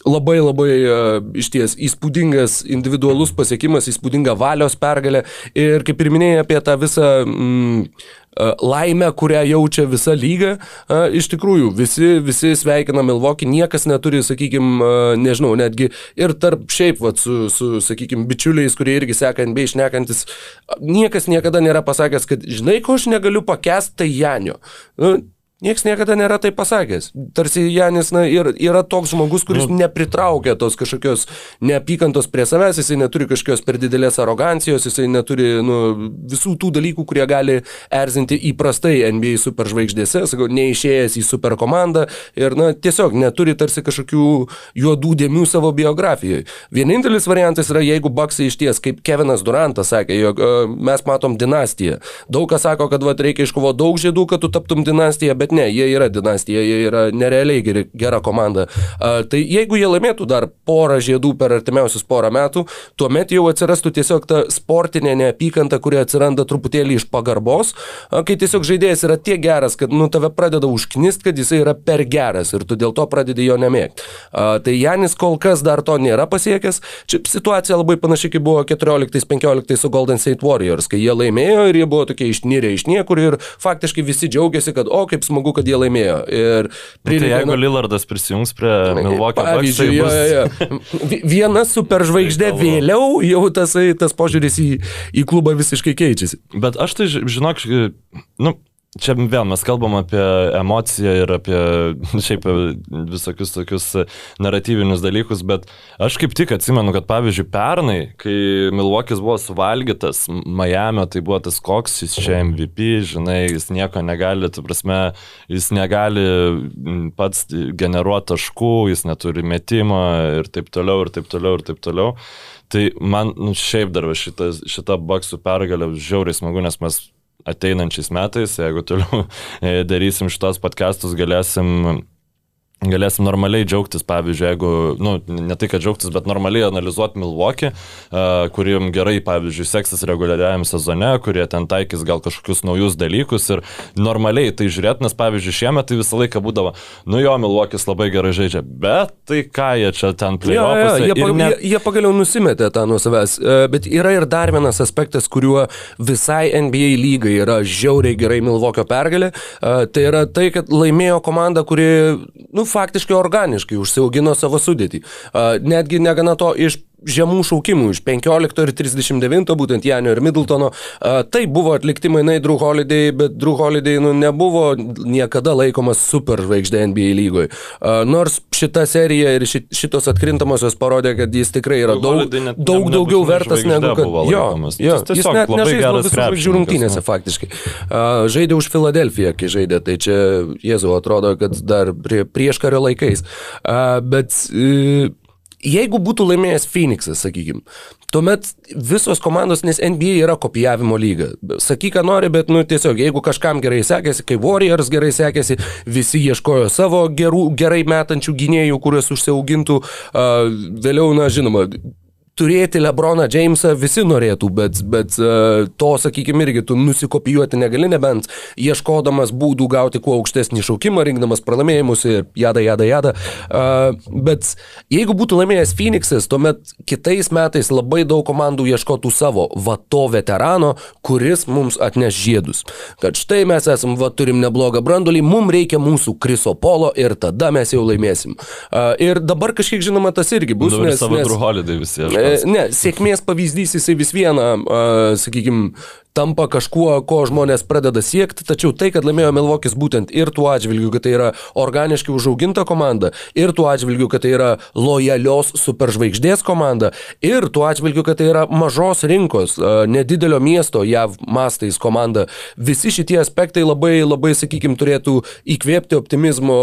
Labai labai uh, iš ties įspūdingas individualus pasiekimas, įspūdinga valios pergalė. Ir kaip ir minėjai apie tą visą mm, laimę, kurią jaučia visa lyga. Iš tikrųjų, visi, visi sveikina Milvokį, niekas neturi, sakykime, nežinau, netgi ir tarp šiaip, vat, su, su sakykime, bičiuliais, kurie irgi seka NBA išnekantis, niekas niekada nėra pasakęs, kad, žinai, ko aš negaliu pakęsti, tai Janio. Nu, Niekas niekada nėra tai pasakęs. Tarsi Janis na, ir, yra toks žmogus, kuris nu. nepritraukia tos kažkokios neapykantos prie savęs, jisai neturi kažkokios per didelės arogancijos, jisai neturi nu, visų tų dalykų, kurie gali erzinti įprastai NBA superžvaigždėse, sakau, neišėjęs į super komandą ir na, tiesiog neturi tarsi kažkokių juodų dėmių savo biografijoje. Vienintelis variantas yra, jeigu Baksai iš ties, kaip Kevinas Durantas sakė, jog uh, mes matom dinastiją. Daug kas sako, kad va, reikia iškovo daug žiedų, kad tu taptum dinastiją, bet bet ne, jie yra dinastija, jie yra nerealiai geri, gera komanda. A, tai jeigu jie laimėtų dar porą žiedų per artimiausius porą metų, tuomet jau atsirastų tiesiog ta sportinė neapykanta, kuri atsiranda truputėlį iš pagarbos, a, kai tiesiog žaidėjas yra tiek geras, kad nu tave pradeda užknist, kad jisai yra per geras ir tu dėl to pradedi jo nemėgti. Tai Janis kol kas dar to nėra pasiekęs. Čia situacija labai panaši, kaip buvo 14-15 su Golden State Warriors, kai jie laimėjo ir jie buvo tokie išnyrę iš niekur ir faktiškai visi džiaugiasi, kad o kaip smagu smagu, kad jie laimėjo. Ir prireikė, nu, tai jeigu Lillardas prisijungs prie Milwaukee Bucks, tai bus... jo, jo. viena superžvaigždė vėliau jau tas, tas požiūris į, į klubą visiškai keičiasi. Bet aš tai, žinok, nu, Čia vėl mes kalbam apie emociją ir apie šiaip visokius tokius naratyvinius dalykus, bet aš kaip tik atsimenu, kad pavyzdžiui pernai, kai Milvokis buvo suvalgytas Miami, tai buvo tas koks, jis čia MVP, žinai, jis nieko negali, tu prasme, jis negali pats generuoti taškų, jis neturi metimo ir taip toliau, ir taip toliau, ir taip toliau. Tai man nu, šiaip dar šita, šita baksų pergalė žiauriai smagu, nes mes ateinančiais metais, jeigu toliau e, darysim šitos podcastus, galėsim galėsim normaliai džiaugtis, pavyzdžiui, jeigu, nu, ne tai, kad džiaugtis, bet normaliai analizuoti Milwaukee, uh, kuriem gerai, pavyzdžiui, seksis reguliariajam sezone, kurie ten taikys gal kažkokius naujus dalykus ir normaliai tai žiūrėt, nes, pavyzdžiui, šiemet tai visą laiką būdavo, nu jo, Milwaukee'is labai gerai žaidžia, bet tai ką jie čia ten plėoja. Ja, ja, jie, pag net... jie, jie pagaliau nusimetė tą nuo savęs, e, bet yra ir dar vienas aspektas, kuriuo visai NBA lygai yra žiauriai gerai Milwaukee pergalė, uh, tai yra tai, kad laimėjo komanda, kuri, nu, faktiškai organiškai užsiaugino savo sudėtį. Netgi negana to iš žemų šaukimų iš 15 ir 39, būtent Janio ir Middletono. Tai buvo atlikti mainai Drew Holiday, bet Drew Holiday nu, nebuvo niekada laikomas super žvaigždė NBA lygoje. Nors šita serija ir šitos atkrintamosios parodė, kad jis tikrai yra daug, net, daug daugiau vertas negu kad... Jo, jo, jis net nežaidė visų žvaigždžių rungtynėse faktiškai. Žaidė už Filadelfiją, kai žaidė, tai čia Jėzau atrodo, kad dar prie, prieš kario laikais. Bet e, Jeigu būtų laimėjęs Phoenixas, sakykime, tuomet visos komandos, nes NBA yra kopijavimo lyga. Sakyk, ką nori, bet, nu, tiesiog, jeigu kažkam gerai sekėsi, kai Warriors gerai sekėsi, visi ieškojo savo gerų, gerai metančių gynėjų, kuriuos užsiaugintų, uh, vėliau, na, žinoma, turėti Lebroną Jamesą visi norėtų, bet, bet uh, to, sakykime, irgi tu nusikopijuoti negali, nebent ieškodamas būdų gauti kuo aukštesnį šaukimą, rinkdamas pralaimėjimus ir jada, jada, jada. Uh, bet jeigu būtų laimėjęs Phoenixas, tuomet kitais metais labai daug komandų ieškotų savo vato veterano, kuris mums atneš žiedus. Kad štai mes esam, va, turim neblogą brandolį, mums reikia mūsų Kriso Polo ir tada mes jau laimėsim. Uh, ir dabar kažkiek žinoma tas irgi bus. Dabar nes, savo nes, holiday visi. Aš ne, sėkmės pavyzdys jisai vis viena, uh, sakykime, tampa kažkuo, ko žmonės pradeda siekti, tačiau tai, kad laimėjo Milvokis būtent ir tuo atžvilgiu, kad tai yra organiškai užauginta komanda, ir tuo atžvilgiu, kad tai yra lojalios superžvaigždės komanda, ir tuo atžvilgiu, kad tai yra mažos rinkos, nedidelio miesto JAV mastais komanda, visi šitie aspektai labai, labai, sakykime, turėtų įkvėpti optimizmo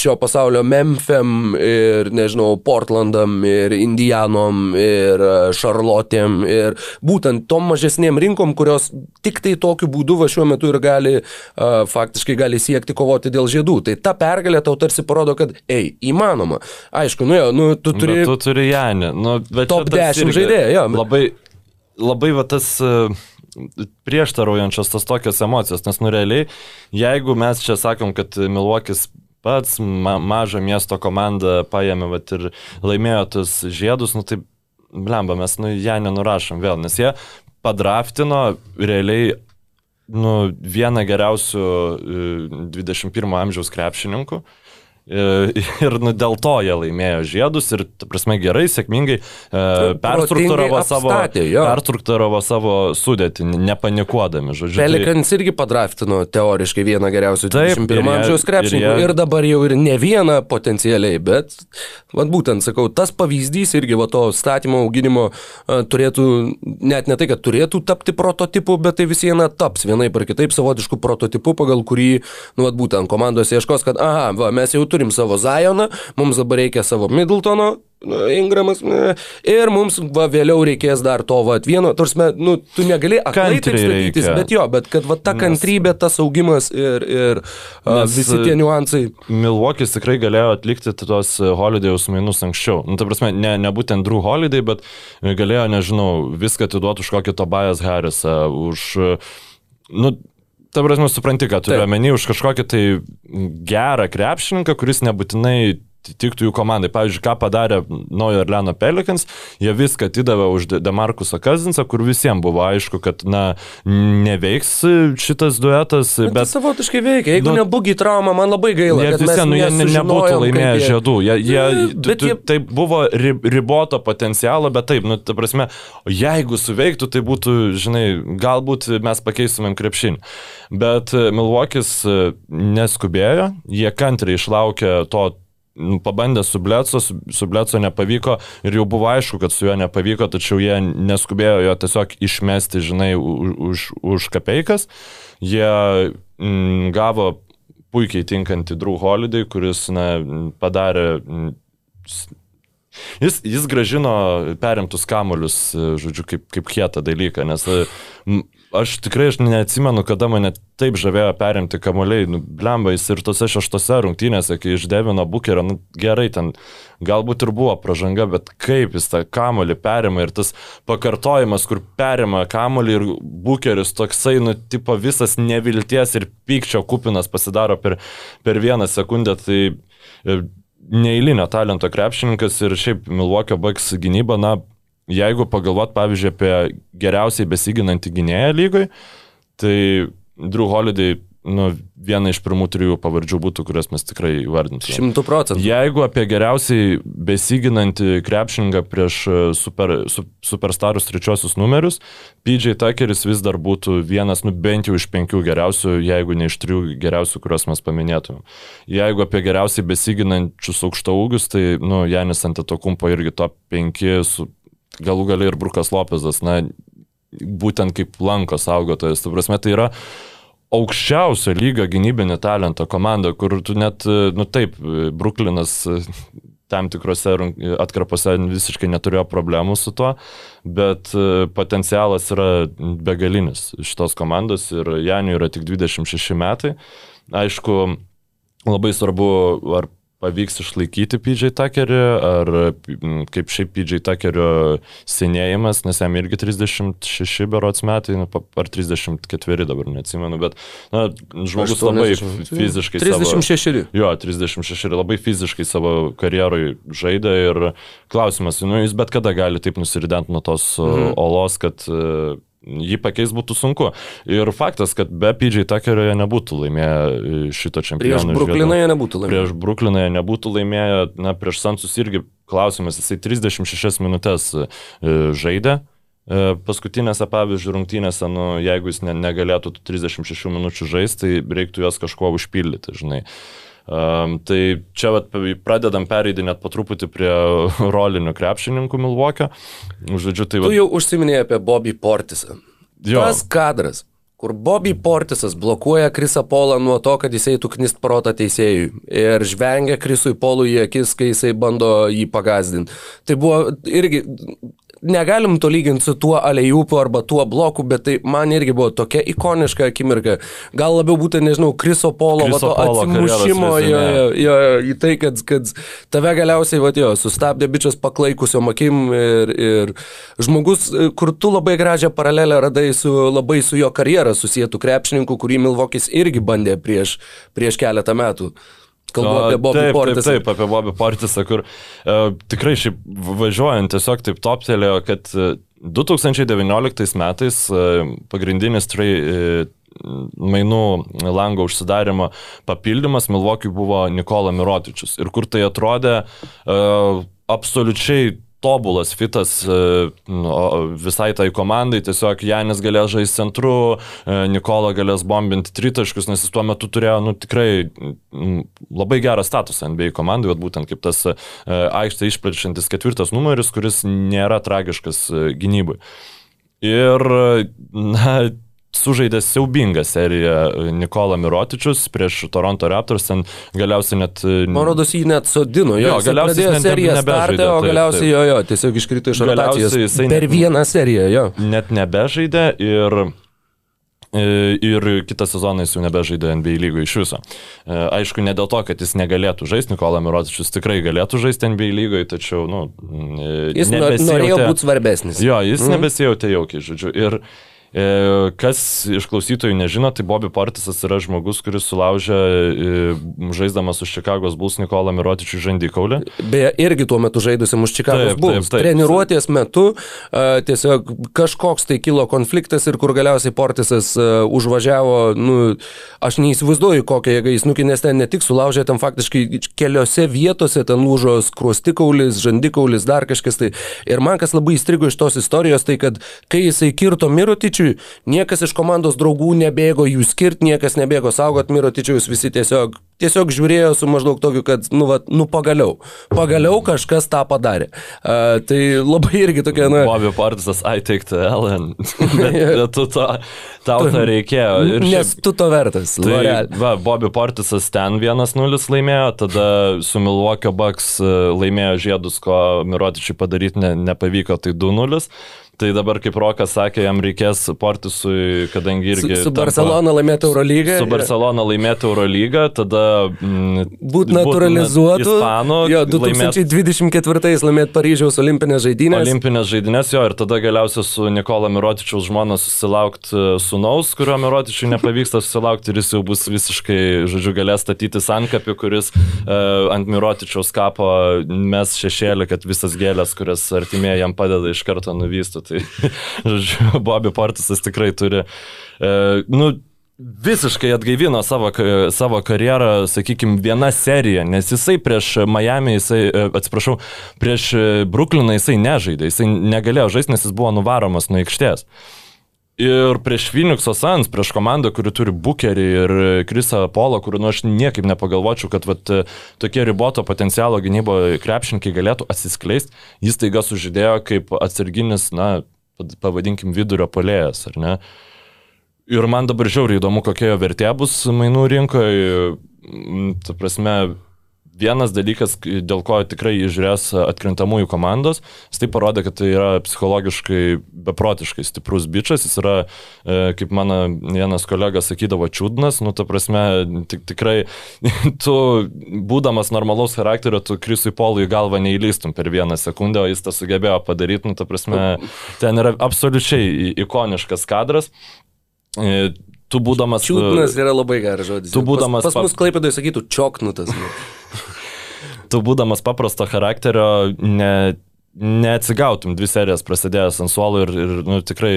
šio pasaulio Mempham ir, nežinau, Portlandam ir Indianom ir Šarlotėm ir būtent tom mažesnėm rinkom, kurios tik tai tokiu būdu va šiuo metu ir gali, uh, faktiškai gali siekti kovoti dėl žiedų. Tai ta pergalė tau tarsi parodo, kad, ei, įmanoma. Aišku, nu jo, nu, tu turi... Bet tu turi Janį, nu, bet top 10 žaidėjų, jo. Labai, labai va tas... Uh prieštaraujančios tas tokios emocijos, nes nu realiai, jeigu mes čia sakom, kad Milvokis pats ma mažą miesto komandą paėmė vat, ir laimėjo tas žiedus, nu tai blemba, mes nu, ją nenurašom vėl, nes jie padraftino realiai nu, vieną geriausių 21 e, amžiaus krepšininkų. E, ir nu, dėl to jie laimėjo žiedus ir, prasme, gerai, sėkmingai e, perstruktūravo savo, perstruktūravo savo sudėtį, nepanikuodami, žodžiu. Tai- Pelikans tai... irgi padraftino teoriškai vieną geriausių 21 amžiaus krepšininkų ir, ir dabar jau ir ne vieną potencialiai, bet, vad būtent, sakau, tas pavyzdys irgi va to statymo auginimo uh, turėtų, net ne tai, kad turėtų tapti prototipu, bet tai vis viena taps vienai par kitaip savotišku prototipu, pagal kurį, nu, vad būtent, komandos ieškos, kad, aha, va, mes jau turim savo Zajoną, mums dabar reikia savo Middletono, nu, Ingramas, ir mums va, vėliau reikės dar to va, vieno, tarsi, nu, tu negali aklai taip statytis, bet jo, bet kad va, ta Nes... kantrybė, tas augimas ir, ir Nes, visi tie niuansai. Milvokis tikrai galėjo atlikti tos holidėjus mainus anksčiau. Nu, ta prasme, ne, ne būtent Drew Holiday, bet galėjo, nežinau, viską atiduoti už kokį Tobias Harrisą, už... Nu, Ta prasme, supranti, kad turiu omeny už kažkokį tai gerą krepšininką, kuris nebūtinai tiktų jų komandai. Pavyzdžiui, ką padarė Naujo Orleano Pelikans, jie viską atidavė už Demarkusą Kazinsą, kur visiems buvo aišku, kad, na, neveiks šitas duetas. Bet, bet savotiškai veikia. Jeigu nu, nebūgi trauma, man labai gaila. Jie vis nu, jie nebūtų laimėję jie... žiedų. Jie, jie, bet jie... Tai buvo riboto potencialo, bet taip, nu, ta prasme, jeigu suveiktų, tai būtų, žinai, galbūt mes pakeistumėm krepšinį. Bet Milvokis neskubėjo, jie kantriai išlaukė to pabandė su Bleco, su, Bleco nepavyko ir jau buvo aišku, kad su juo nepavyko, tačiau jie neskubėjo jo tiesiog išmesti, žinai, už, už, kapeikas. Jie m, gavo puikiai tinkantį Drew Holiday, kuris na, padarė m, Jis, jis gražino perimtus kamuolius, žodžiu, kaip, kaip kietą dalyką, nes aš tikrai aš neatsimenu, kada mane taip žavėjo perimti kamuoliai, nu, blemba, jis ir tose šeštose rungtynėse, kai iš Devino Bukerio, nu, gerai, ten galbūt ir buvo pražanga, bet kaip jis tą kamuolį perima ir tas pakartojimas, kur perima kamuolį ir Bukeris toksai, nu, tipo visas nevilties ir pykčio kupinas pasidaro per, per vieną sekundę, tai e, neįlinio talento krepšininkas ir šiaip Milwaukee Bucks gynyba, na, jeigu pagalvot, pavyzdžiui, apie geriausiai besiginantį gynėją lygoj, tai Drew Holiday nu, viena iš pirmų trijų pavardžių būtų, kurias mes tikrai įvardintume. Šimtų procentų. Jeigu apie geriausiai besiginantį krepšingą prieš e, super, su, superstarus trečiosius numerius, PJ Tuckeris vis dar būtų vienas, nu bent jau iš penkių geriausių, jeigu ne iš trijų geriausių, kuriuos mes paminėtume. Jeigu apie geriausiai besiginančius aukštaūgius, tai, nu, Janis Antetokumpo irgi top 5 su galų galiai ir Brukas Lopezas, na, būtent kaip lanko saugotojas. Tu prasme, tai yra aukščiausio lygio gynybinio talento komanda, kur tu net, nu taip, Bruklinas tam tikrose atkarpose visiškai neturėjo problemų su tuo, bet potencialas yra begalinis šitos komandos ir Janiui yra tik 26 metai. Aišku, labai svarbu, ar pavyks išlaikyti PJ Tuckerį, ar kaip šiaip PJ Tuckerio senėjimas, nes jam irgi 36 berots metai, nu, ar 34 dabar neatsimenu, bet na, žmogus 80, labai fiziškai. 36. Savo, jo, 36 labai fiziškai savo karjeroj žaidė ir klausimas, nu, jis bet kada gali taip nusiridenti nuo tos mhm. olos, kad jį pakeis būtų sunku. Ir faktas, kad be PJ Tuckerio jie nebūtų laimėję e, šito čempionato. Prieš Brukliną jie nebūtų laimėję. Prieš Brukliną jie nebūtų laimėję, na, prieš Sansus irgi klausimas, jisai 36 minutės e, žaidė. E, paskutinėse, pavyzdžiui, rungtynėse, nu, jeigu jis ne, negalėtų 36 minučių žaisti, tai reiktų juos kažkuo užpildyti, žinai. Um, tai čia vat, pradedam pereidinėti po truputį prie rolinių krepšininkų Milvokio. Žodžiu, tai vat... Tu jau užsiminėjai apie Bobby Portisą. Jo. Tas kadras, kur Bobby Portisas blokuoja Krisą Polą nuo to, kad jisai tuknist protą teisėjui ir žvengia Krisui Polui į akis, kai jisai bando jį pagazdinti. Tai buvo irgi negalim to lyginti su tuo alejūpu arba tuo bloku, bet tai man irgi buvo tokia ikoniška akimirka. Gal labiau būtent, nežinau, Kriso Polo, Kriso Polo atsimušimo jo, jo, jo, į tai, kad, kad tave galiausiai, va, jo, sustabdė bičias paklaikusio akim ir, ir žmogus, kur tu labai gražią paralelę radai su labai su jo karjera susijętų krepšininkų, kurį Milvokis irgi bandė prieš, prieš keletą metų. Kalbu apie Bobby taip, Portisą. Taip, taip, apie Bobby Portisą, kur uh, tikrai šiaip važiuojant tiesiog taip toptelėjo, kad uh, e, 2019 metais uh, pagrindinis trai, uh, mainų lango užsidarimo papildymas Milvokiui buvo Nikola Mirotičius. Ir kur tai atrodė uh, absoliučiai tobulas fitas e, visai tai komandai, tiesiog Janis galės žaisti centru, e, Nikola galės bombinti tritaškus, nes jis tuo metu turėjo nu, tikrai labai gerą statusą NBA komandai, bet būtent kaip tas e, aikštė išplečiantis ketvirtas numeris, kuris nėra tragiškas gynybai. Ir, na, sužaidė siaubingą seriją Nikola Mirotičius prieš Toronto Raptors, ten galiausiai net... E, Man rodos, jį net sodino, jo, jo galiausiai net seriją startė, o galiausiai jo, jo, tiesiog iškrito iš rotacijos per net, vieną seriją, jo. Net nebežaidė ir e, Ir kitą sezoną jis jau nebežaidė NBA lygoje iš viso. E, aišku, ne dėl to, kad jis negalėtų žaisti, Nikola Mirotičius tikrai galėtų žaisti NBA lygoje, tačiau, nu, jis norėjo būti svarbesnis. Jo, jis mm. nebesijautė jaukiai, žodžiu. Ir uh, E, kas iš klausytojų nežino, tai Bobby Portisas yra žmogus, kuris sulaužė e, žaisdamas už Čikagos Bulls Nikolą Mirotičių žandikaulį. Beje, irgi tuo metu žaidusiam už Čikagos taip. Treniruotės metu tiesiog kažkoks tai kilo konfliktas ir kur galiausiai Portisas užvažiavo, nu, aš neįsivaizduoju, kokią jėgą jis nukinės ten ne tik sulaužė, ten faktiškai keliose vietose ten lūžo skruostikaulis, žandikaulis, dar kažkas tai. Ir man kas labai įstrigo iš tos istorijos, tai kad kai jisai kirto Mirotičių, Mirotičiui, niekas iš komandos draugų nebėgo jų skirti, niekas nebėgo saugot. Mirotičiaus, visi tiesiog, tiesiog žiūrėjo su maždaug tokiu, kad, nu, va, nu pagaliau, pagaliau kažkas tą padarė. Uh, tai labai irgi tokia, na. Bobby Partisas, I take the Ellen. bet, bet tu to, tau to reikėjo. Ir Nes šiaip, tu to vertas. Tai, va, Bobby Partisas ten 1-0 laimėjo, tada su Milwaukee Bucks e, laimėjo žiedus, ko Mirotičiui padaryti ne, nepavyko, tai 2-0. Tai dabar, kaip Rokas sakė, jam reikės Portisui, kadangi irgi... Su, su Barcelona laimėti Eurolygą. Su Barcelona laimėti Eurolygą, tada... Mm, būt naturalizuotų. Ispanų. Jo, 2024 laimėt, laimėt Paryžiaus olimpinės žaidynės. Olimpinės žaidynės, jo, ir tada galiausiai su Nikola Mirotičiaus žmona susilaukti e, sunaus, kurio Mirotičiui nepavyksta susilaukti ir jis jau bus visiškai, žodžiu, galės statyti sankapį, kuris uh, ant Mirotičiaus kapo mes šešėlį, kad visas gėlės, kurias artimieji jam padeda iš karto nuvystų tai, žodžiu, Bobby Portisas tikrai turi, e, nu, visiškai atgaivino savo, savo karjerą, sakykime, viena serija, nes jisai prieš Miami, jisai, e, atsiprašau, prieš Brooklyną jisai nežaidė, jisai negalėjo žaisti, nes jis buvo nuvaromas nuo aikštės. Ir prieš Phoenix'o Suns, prieš komandą, kuri turi Bukerį ir Krisą Polo, kur nu, aš niekaip nepagalvočiau, kad vat, tokie riboto potencialo gynybo krepšininkai galėtų atsiskleisti, jis taiga sužydėjo kaip atsarginis, na, pavadinkim, vidurio polėjas, ar ne? Ir man dabar žiauriai įdomu, kokia jo vertė bus mainų rinkoje. Ta prasme, vienas dalykas, dėl ko tikrai žiūrės atkrintamųjų komandos, jis tai parodė, kad tai yra psichologiškai beprotiškai stiprus bičias, jis yra, e, kaip mano vienas kolega sakydavo, čiūdnas, nu, ta prasme, tik, tikrai tu, būdamas normalaus charakterio, tu Krisui Polui galvą neįlystum per vieną sekundę, o jis tą sugebėjo padaryti, nu, ta prasme, ten yra absoliučiai ikoniškas kadras. E, tu būdamas... Čiūdnas yra labai geras žodis. Tu būdamas... Pas, pas mus klaipėdai sakytų čoknutas. Nu tu būdamas paprasto charakterio ne, neatsigautum dvi serijas prasidėjęs ant suolo ir, ir nu, tikrai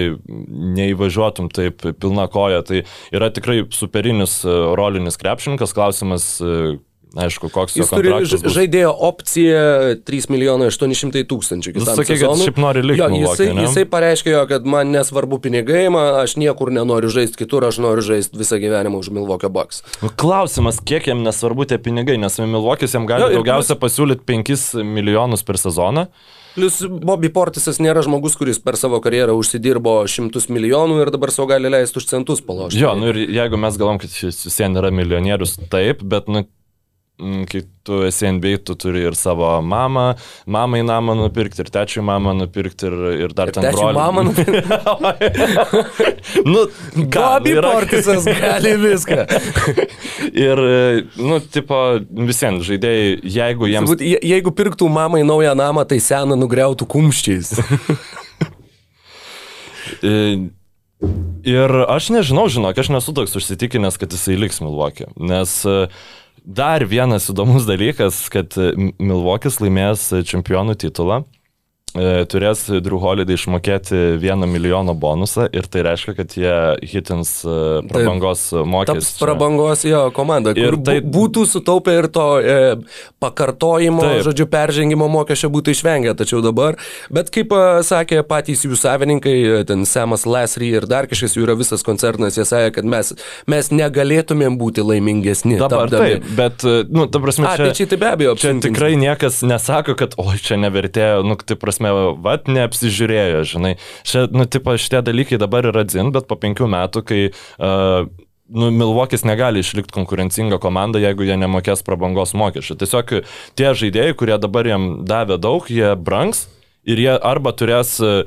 neįvažiuotum taip pilna koja. Tai yra tikrai superinis e, rolinis krepšininkas, klausimas, e, Aišku, koks jis turi žaidėjo opciją 3 milijonai 800 tūkstančių. Jis sakė, kad šiaip nori likti. Jo, jisai, ne? jisai pareiškė, kad man nesvarbu pinigai, man, aš niekur nenoriu žaisti kitur, aš noriu žaisti visą gyvenimą už Milvokio Bucks. Nu, klausimas, kiek jam nesvarbu tie pinigai, nes Milvokis jam gali jo, daugiausia plus... pasiūlyti 5 milijonus per sezoną. Plus Bobby Portisas nėra žmogus, kuris per savo karjerą užsidirbo šimtus milijonų ir dabar savo gali leisti už centus palošti. Jo, nu ir jeigu mes galvom, kad jis vis vien yra milijonierius, taip, bet nu, kai tu esi NBA, tu turi ir savo mamą, mamai namą nupirkti, ir tečiui mamą nupirkti, ir, ir dar ir ten brolių. mamą nupirkti. nu, Gabi yra... Portisas gali viską. ir, nu, tipo, visiems žaidėjai, jeigu jiems... Būt, je, jeigu pirktų mamai naują namą, tai seną nugriautų kumščiais. ir aš nežinau, žinok, aš nesu toks užsitikinęs, kad jisai liks Milvokė, nes uh, Dar vienas įdomus dalykas, kad Milvokis laimės čempionų titulą turės Drew Holiday išmokėti vieną milijono bonusą ir tai reiškia, kad jie hitins e, prabangos mokestį. Prabangos jo komanda, ir tai būtų sutaupę ir to e, pakartojimo, taip. žodžiu, peržengimo mokesčio būtų išvengę, tačiau dabar, bet kaip e, sakė patys jų savininkai, ten Samas Lesry ir dar kažkas jų yra visas koncernas, jie sakė, kad mes, mes negalėtumėm būti laimingesni. Dabar tapdami. taip, bet, nu, ta prasme, čia, A, tai čia tai be abejo. Čia tikrai niekas nesako, kad, oi, čia nevertėjo, nu, tai prasme, prasme, vat neapsižiūrėjo, žinai. Šia, nu, tipo, šitie dalykai dabar yra dzin, bet po penkių metų, kai uh, nu, Milvokis negali išlikti konkurencinga komanda, jeigu jie nemokės prabangos mokesčių. Tiesiog tie žaidėjai, kurie dabar jam davė daug, jie brangs ir jie arba turės uh,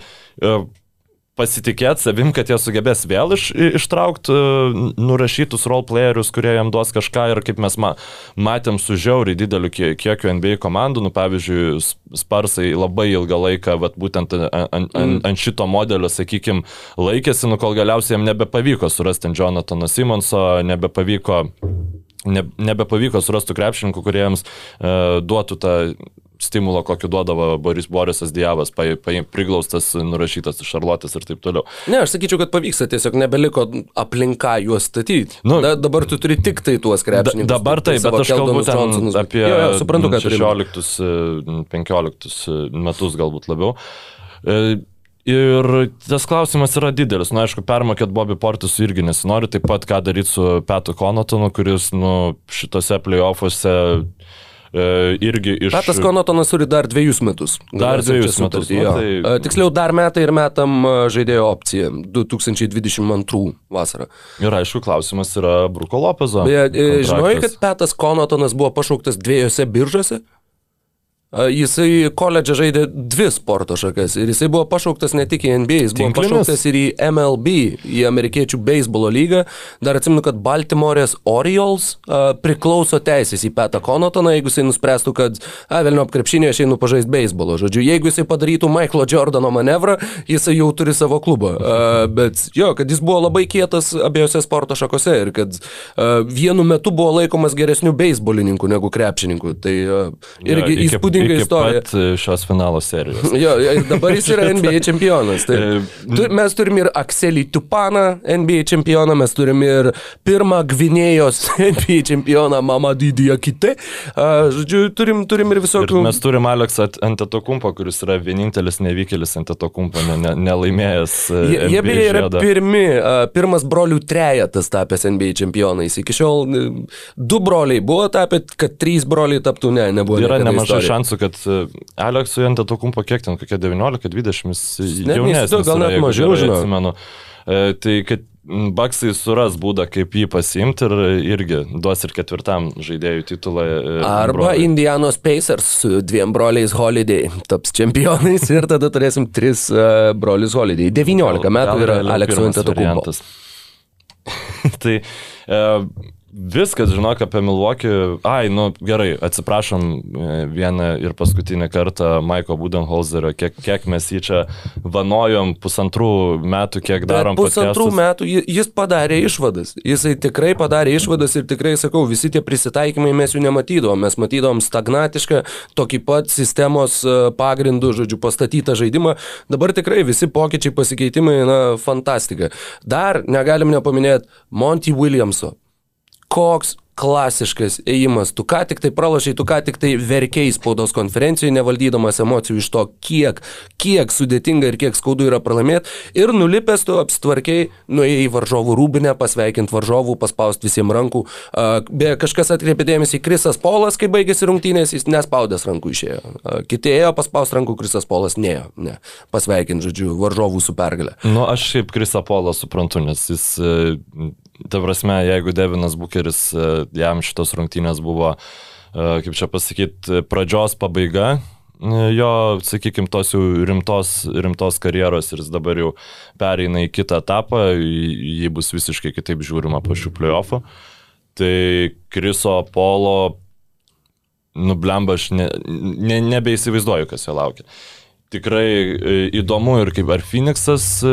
pasitikėti savim, kad jie sugebės vėl iš, ištraukti e, nurašytus roleplayerius, kurie jam duos kažką ir kaip mes ma, matėm su žiauriai dideliu kiekiu NBA komandų, nu pavyzdžiui, Sparsai labai ilgą laiką, vat, būtent ant, ant, ant, ant šito modelio, sakykime, laikėsi, nu kol galiausiai jam nebepavyko surasti Jonathaną Simonso, nebepavyko ne, nebepavyko surasti krepšininkų, kuriems e, duotų tą stimulo, kokį duodavo Boris Borisas Dievas, pa, pa, priglaustas, nurašytas iš Šarlotės ir taip toliau. Ne, aš sakyčiau, kad pavyksta, tiesiog nebeliko aplinka juos statyti. Nu, da, dabar tu turi tik tai tuos krepšininkus. Da, dabar taip, bet aš kalbu ten apie jo, jo, suprantu, 16-15 metus galbūt labiau. E, ir tas klausimas yra didelis. Na, nu, aišku, permokėt Bobby Portis irgi nesinori, taip pat ką daryti su Petu Konotonu, kuris, nu, šitose playoffuose E, irgi iš... Petas Konotonas turi dar dviejus metus. Dar dviejus metus. Nu, tai... E, tiksliau, dar metai ir metam e, žaidėjo opciją 2022 vasarą. Ir aišku, klausimas yra Bruko Lopezo. Beje, žinojai, kad Petas Konotonas buvo pašauktas dviejose biržose? Jisai koledže žaidė dvi sporto šakas ir jisai buvo pašauktas ne tik į NBA, jis buvo Tinklinis. pašauktas ir į MLB, į amerikiečių beisbolo lygą. Dar atsimenu, kad Baltimorės Orioles a, priklauso teisės į Petą Konotoną, jeigu jisai nuspręstų, kad, a, vėliau apkrepšinė aš einu pažaisti beisbolo. Žodžiu, jeigu jisai padarytų Michaelo Jordano manevrą, jisai jau turi savo klubą. A, bet jo, kad jis buvo labai kietas abiejose sporto šakose ir kad a, vienu metu buvo laikomas geresniu beisbolininku negu krepšininku. Tai a, irgi ja, įspūdingas įspūdinga istorija. Pat e, šios finalo serijos. jo, dabar jis yra NBA čempionas. Tai, tu, mes turim ir Akselį Tupaną, NBA čempioną, mes turim ir pirmą Gvinėjos NBA čempioną Mamadį Diakite. Žodžiu, turim, turim ir visokių. Ir mes turim Aleksą Antetokumpą, kuris yra vienintelis nevykėlis Antetokumpą, ne, ne, nelaimėjęs. E, jie, beje yra pirmi, pirmas brolių trejetas tapęs NBA čempionais. Iki šiol e, du broliai buvo tapę, kad trys broliai taptų, ne, nebuvo. Yra nemažai šansų šansų, kad e, Aleksui ant to kumpo kiek ten, kokie 19-20, jaunesnis. Gal net mažiau, žinau. E, tai kad Baksai suras būdą, kaip jį pasimti ir irgi duos ir ketvirtam žaidėjų titulą. e, Arba broliui. Indianos Pacers su dviem broliais Holiday taps čempionais ir tada turėsim tris uh, brolius Holiday. 19 Gal- metų gal yra Antetokounmpo. variantas. tai e, viskas, žinok, apie Milwaukee. Ai, nu gerai, atsiprašom e, vieną ir paskutinį kartą Maiko Budenholzerio, kiek, kiek mes jį čia vanojom pusantrų metų, kiek darom Bet pusantrų podcastus. metų ji- jis padarė išvadas. Jisai tikrai padarė išvadas ir tikrai, sakau, visi tie prisitaikymai mes jų nematydavom. Mes matydavom stagnatišką, tokį pat sistemos e, pagrindų, žodžiu, pastatytą žaidimą. Dabar tikrai visi pokyčiai, pasikeitimai, na, fantastika. Dar negalim nepaminėti Monty Williamso. Koks klasiškas ėjimas. Tu ką tik tai pralašiai, tu ką tik tai verkiai spaudos konferencijoje, nevaldydamas emocijų iš to, kiek, kiek sudėtinga ir kiek skaudu yra pralaimėti. Ir nulipęs tu apstvarkiai, nuėjai į varžovų rūbinę, pasveikint varžovų, paspausti visiems rankų. Beje, kažkas atkreipė dėmesį Krisas Polas, kai baigėsi rungtynės, jis nespaudęs rankų išėjo. Kiti ėjo paspausti rankų, Krisas Polas neėjo. Ne. Pasveikint, žodžiu, varžovų su pergalė. Nu, aš šiaip Krisa Polo suprantu, nes jis, e, ta prasme, jeigu Devinas Bucheris, e, jam šitos rungtynės buvo, e, kaip čia pasakyti, pradžios pabaiga, e, jo, sakykime, tos jau rimtos, rimtos karjeros ir jis dabar jau pereina į kitą etapą, jį bus visiškai kitaip žiūrima po šių playoffų. Tai Kriso Polo, nublemba, aš ne, ne, nebeįsivaizduoju, kas jo laukia tikrai e, įdomu ir kaip ar Phoenixas e,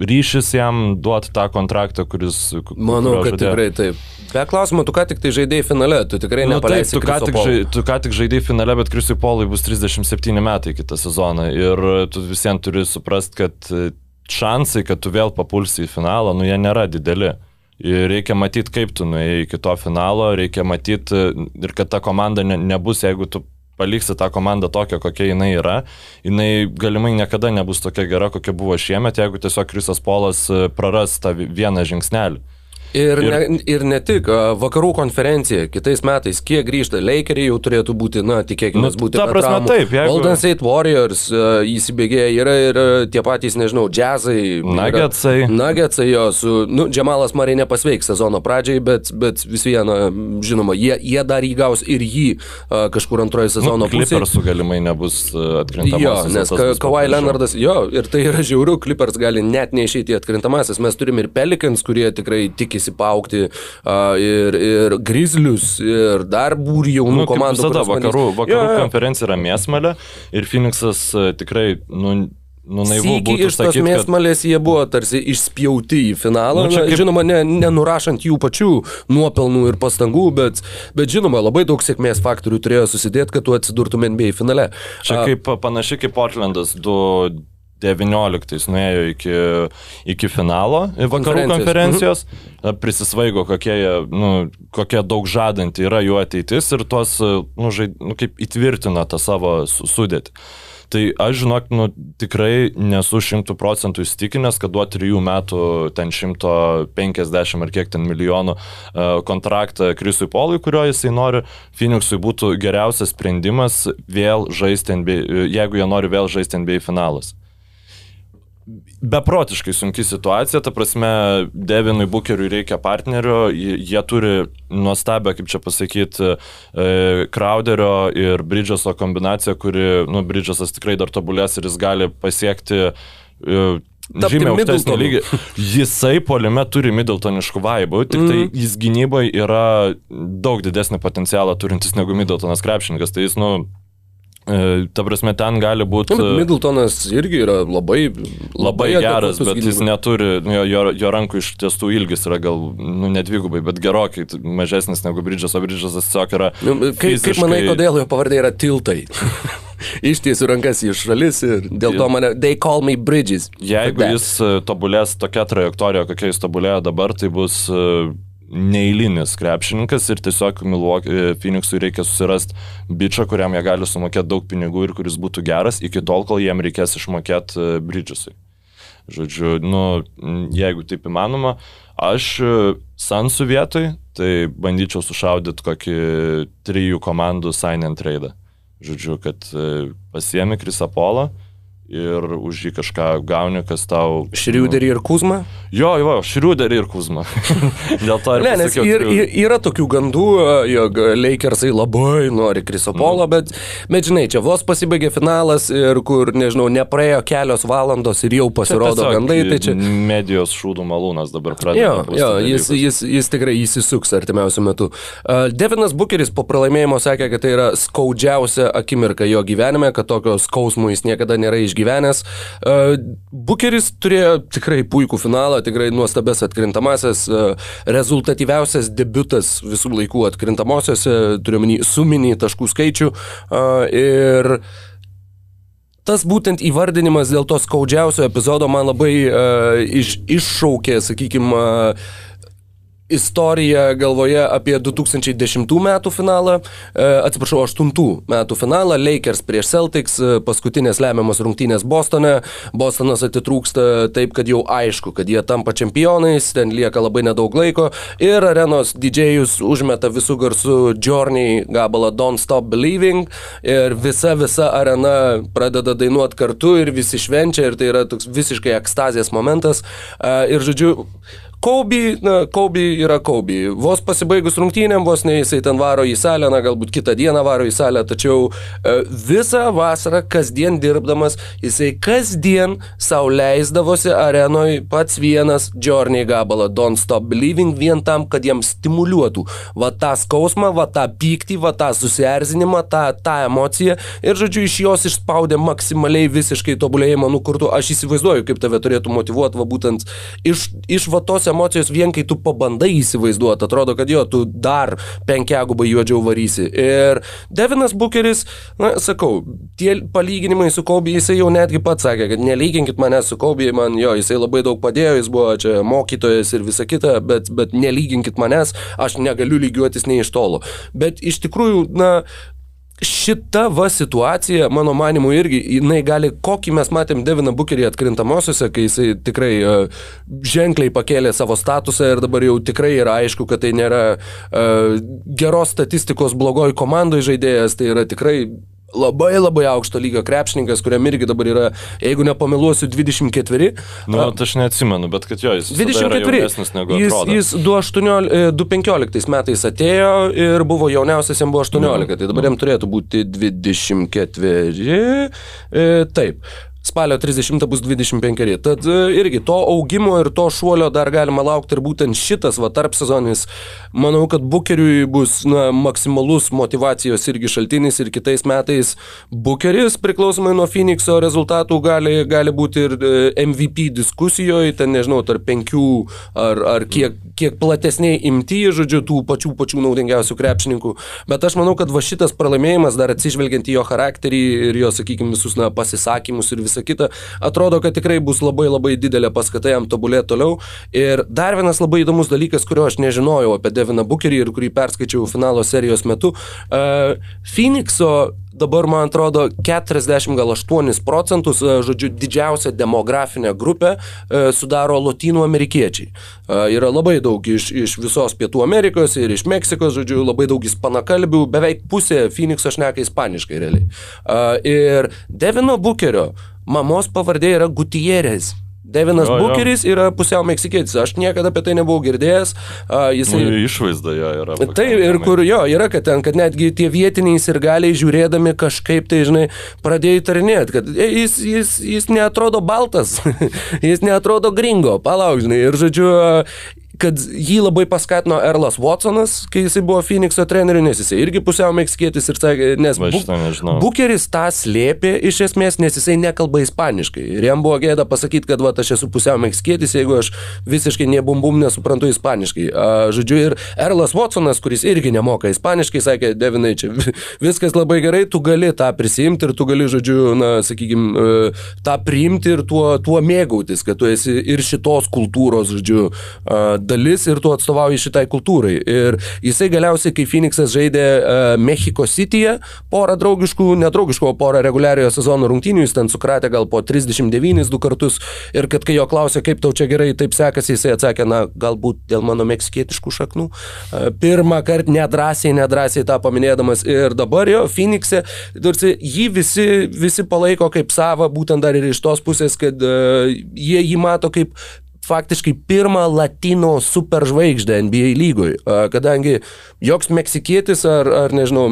ryšis jam duoti tą kontraktą, kuris... ku- Manau, kad žadėjo. tikrai taip. Be klausimo, tu ką tik tai žaidėjai finale, tu tikrai Nu, taip, nepaleisi. tu, ką tik, Polo. žai, tu ką tik žaidai finale, bet Krisui Polui bus 37 metai kitą sezoną ir tu visiems turi suprasti, kad e, šansai, kad tu vėl papulsi į finalą, nu jie nėra dideli. Ir reikia matyti, kaip tu nuėjai iki to finalo, reikia matyti ir kad ta komanda ne, nebus, jeigu tu paliksi tą komandą tokią, kokia jinai yra, jinai galimai niekada nebus tokia gera, kokia buvo šiemet, jeigu tiesiog Krisas Polas e, praras tą vi- vieną žingsnelį. Ir, Ir- ne, ir ne tik, vakarų konferencija kitais metais, kiek grįžta, Lakeriai jau turėtų būti, na, tikėkime, Nu, būti. ta prasme, traumų. taip, jeigu- Golden State Warriors įsibėgėja, yra ir tie patys, nežinau, jazzai. yra- Nuggetsai. Nuggetsai jo, su, nu, Džemalas Marai nepasveiks sezono pradžiai, bet, bet vis viena, žinoma, jie, jie dar įgaus ir jį kažkur antroje sezono Nu, pusėje. Klipersų galimai nebus atkrintamasis. Jo, nes Ka- Kawhi Leonardas, jo, ir tai yra žiauru, Clippers gali net neišeiti atkrintamasis. Mes turime ir Pelicans, kurie tikrai tikisi paukti, a, ir, ir Grizzlius, ir dar būrį jaunų Nu, komandų. visada, vakarų, vakarų Jo, jo. konferencija yra mėsmalė ir Phoenixas tikrai, nu, nu naivu Sykį iš tos sakyti, kad... mėsmalės jie buvo tarsi išspjauti į finalą, Nu, kaip- žinoma, ne, nenurašant jų pačių nuopelnų ir pastangų, bet, bet žinoma, labai daug sėkmės faktorių turėjo susidėti, kad tu atsidurtum NBA finale. Čia A, kaip panašiai kaip Portlandas 2019 nuėjo iki, iki finalo vakarų Konferencijos. konferencijos, mhm. prisisvaigo, kokie, nu, kokie daug žadanti yra jų ateitis ir tuos, e, nu, žaid, nu, kaip įtvirtina tą savo su- sudėtį. Tai aš žinok, nu, tikrai nesu šimtų procentų įstikinęs, kad duoti trijų metų ten 150 ar kiek ten milijonų uh, kontraktą Krisui Polui, kurio jisai nori, Phoenixui būtų geriausias sprendimas vėl žaisti NBA, jeigu jie nori vėl žaisti NBA finalas. Beprotiškai sunki situacija, ta prasme, Devinui Bukeriui reikia partnerio, jie turi nuostabią, kaip čia pasakyti, Crowderio ir Bridgeso kombinaciją, kuri, nu, Bridgesas tikrai dar tobulės ir jis gali pasiekti e, Tapti žymiai aukštesnį lygį. Jisai polime turi Middletoniškų vaibų, tik tai Mhm. jis gynyboje yra daug didesnį potencialą turintis negu Middletonas krepšininkas. Tai jis, nu, e, ta prasme, ten gali būti... Nu, bet Middletonas irgi yra labai, Labai geras, adekvatus bet jis gynybai. neturi, nu, jo, jo, jo rankų iš tiesų ilgis yra gal, nu, nedvigubai, bet gerokai mažesnis negu Bridžas, o Bridžas tiesiog yra... Nu, kaip, kaip manai, kodėl jo pavardė yra tiltai? Ištiesiu rankas į šalis ir dėl to mane, they call me bridges. Jeigu jis e, tobulės tokia trajektorija, kokia jis tobulėjo dabar, tai bus e, neįlinis krepšininkas ir tiesiog e, Phoenixui reikia susirasti bičią, kuriam jie gali sumokėti daug pinigų ir kuris būtų geras, iki tol, kol jiem reikės išmokėti e, Bridgesui. Žodžiu, nu, jeigu taip įmanoma, aš e, Sansų vietoj, tai bandyčiau sušaudyti kokį trijų komandų sign and trade. Žodžiu, kad pasiemi Krisapolą, ir už jį kažką gauni, kas tau... Šriuderį ir Kuzmą? Jo, jo, Šriuderį ir Kuzmą. Dėl to ir... Ne, nes ir, ir, yra tokių gandų, jog Lakersai labai nori Krisopolo, bet, bet žinai, čia vos pasibaigė finalas ir kur, nežinau, nepraėjo kelios valandos ir jau Čia pasirodo tiesiog gandai, tai čia... Medijos šūdų malūnas dabar pradeda. Jo, jo jis, jis, jis tikrai įsisuks artimiausiu metu. Uh, Devinas Bucheris po pralaimėjimo sakė, kad tai yra skaudžiausia akimirka jo gyvenime, kad tokio skausmo jis niekada nėra išgyvenęs. Uh, Bucheris turėjo tikrai puikų finalą, tikrai nuostabes atkrintamasis, uh, rezultatyviausias debutas visų laikų atkrintamosiose, turiuomenį suminį taškų skaičių. Uh, ir tas būtent įvardinimas dėl to skaudžiausio epizodo man labai uh, iš, iššaukė, sakykime, uh, istoriją galvoje apie 2010 metų finalą, e, atsiprašau, 8 metų finalą, Lakers prieš Celtics, e, paskutinės lemiamos rungtynės Bostone, Bostonas atitrūksta taip, kad jau aišku, kad jie tampa čempionais, ten lieka labai nedaug laiko. Ir arenos didžėjus užmeta visų garsų Journey gabalą Don't Stop Believing. Ir visa, visa arena pradeda dainuoti kartu ir visi švenčia. Ir tai yra toks visiškai ekstazės momentas. E, ir žodžiu, Kobe, na, Kobe yra Kobe. Vos pasibaigus rungtynėm, vos ne jisai ten varo į salę, na, galbūt kitą dieną varo į salę, tačiau e, visą vasarą, kasdien dirbdamas, jisai kasdien savo leisdavosi arenoje pats vienas Journey gabalą Don't Stop Believing vien tam, kad jam stimuliuotų va tą skausmą, va tą pyktį, va tą susierzinimą, tą, tą emociją ir, žodžiu, iš jos išspaudė maksimaliai visiškai tobulėjimą nukurtų. Aš įsivaizduoju, kaip tave turėtų motivuoti, va būtent iš, iš va tos emocijos vien kai tu pabandai įsivaizduoti, atrodo, kad jo, tu dar penkiagubai juodžiau varysi. Ir Devinas Bucheris, na, sakau, tie palyginimai su Kobe, jisai jau netgi pats sakė, kad nelyginkit mane su Kobe, man jo, jisai labai daug padėjo, jis buvo čia mokytojas ir visa kita, bet, bet nelyginkit manęs, aš negaliu lygiuotis nei iš tolo. Bet iš tikrųjų, na, šita va situacija, mano manimu, irgi, jinai gali, kokį mes matėm Deviną Bukerį atkrintamosiose, kai jisai tikrai uh, ženkliai pakėlė savo statusą ir dabar jau tikrai yra aišku, kad tai nėra uh, geros statistikos blogoj komandoje žaidėjas, tai yra tikrai labai labai aukšto lygio krepšininkas, kuriam irgi dabar yra, jeigu nepameluosiu, 24. Nu, tai aš neatsimenu, bet kad jo, jis visada yra 24. jaunesnis negu Jis, atrodo. jis 218 e, 215 metais atėjo ir buvo jauniausias, jam buvo 18, tai dabar jam turėtų būti 24. E, taip. Spalio 30 bus 25. Tad e, irgi to augimo ir to šuolio dar galima laukti ir būtent šitas va tarp sezonis. Manau, kad Bukeriui bus na, maksimalus motivacijos irgi šaltinis ir kitais metais Bukeris priklausomai nuo Phoenixo rezultatų gali, gali būti ir e, MVP diskusijoje, ten nežinau, tarp penkių ar, ar kiek, kiek platesniai imti, žodžiu, tų pačių pačių naudingiausių krepšininkų. Bet aš manau, kad va šitas pralaimėjimas, dar atsižvelgiant į jo charakterį ir jo, sakykime, visus na, pasisakymus ir visą kitą, atrodo, kad tikrai bus labai labai didelė paskata jam tobulėti toliau. Ir dar vienas labai įdomus dalykas, kurio aš nežinojau apie Deviną Bukerį ir kurį perskaičiau finalo serijos metu. Uh, Phoenixo dabar, man atrodo, 40 gal 8 procentus, e, žodžiu, didžiausia demografinė grupė e, sudaro lotynų amerikiečiai. Yra labai daug iš, iš visos Pietų Amerikos ir iš Meksikos, žodžiu, labai daug ispanakalbių, beveik pusė Phoenixo šneka ispaniškai realiai. Ir Devino Bukerio mamos pavardė yra Gutierrez. Devinas Jo, jo. Bukeris yra pusiau meksikietis, aš niekada apie tai nebuvau girdėjęs. A, Jisai... Nu, išvaizda jo yra. Taip, ir kur jo, yra, kad ten, kad netgi tie vietiniai ir galiai žiūrėdami kažkaip tai, žinai, pradėjo įtarinėti, kad jis, jis, jis neatrodo baltas, jis neatrodo gringo, palauk, žinai, ir žodžiu, kad jį labai paskatino Erlas Watsonas, kai jisai buvo Phoenixo treneriu, nes jisai irgi pusiau meksikietis ir sakė, nes nežinau. Bukeris tą slėpė iš esmės, nes jisai nekalba ispaniškai. Ir jam buvo gėda pasakyti, kad va, aš esu pusiau meksikietis, jeigu aš visiškai nebumbum nesuprantu ispaniškai. A, žodžiu, ir Erlas Watsonas, kuris irgi nemoka ispaniškai, sakė, Devinai, čia vi- viskas labai gerai, tu gali tą prisimti ir tu gali, žodžiu, na, sakykime, tą priimti ir tuo, tuo mėgautis, kad tu esi ir šitos kultūros, žodžiu, a, dalis ir tu atstovauji šitai kultūrai. Ir jisai galiausiai, kai Phoenixas žaidė uh, Mexiko Cityje, porą draugiškų, nedraugiškų, o porą reguliariojo sezono rungtynių, jis ten sukratė gal po 39 du kartus ir kad kai jo klausė, kaip tau čia gerai taip sekasi, jisai atsakė, na, galbūt dėl mano meksikietiškų šaknų. Uh, pirmą kartą nedrasiai, nedrasiai tą paminėdamas ir dabar jo Phoenix'e, jį visi, visi palaiko kaip savo, būtent dar ir iš tos pusės, kad uh, jie jį mato kaip faktiškai pirmą latino superžvaigždę NBA lygoj, kadangi joks meksikietis ar, ar nežinau,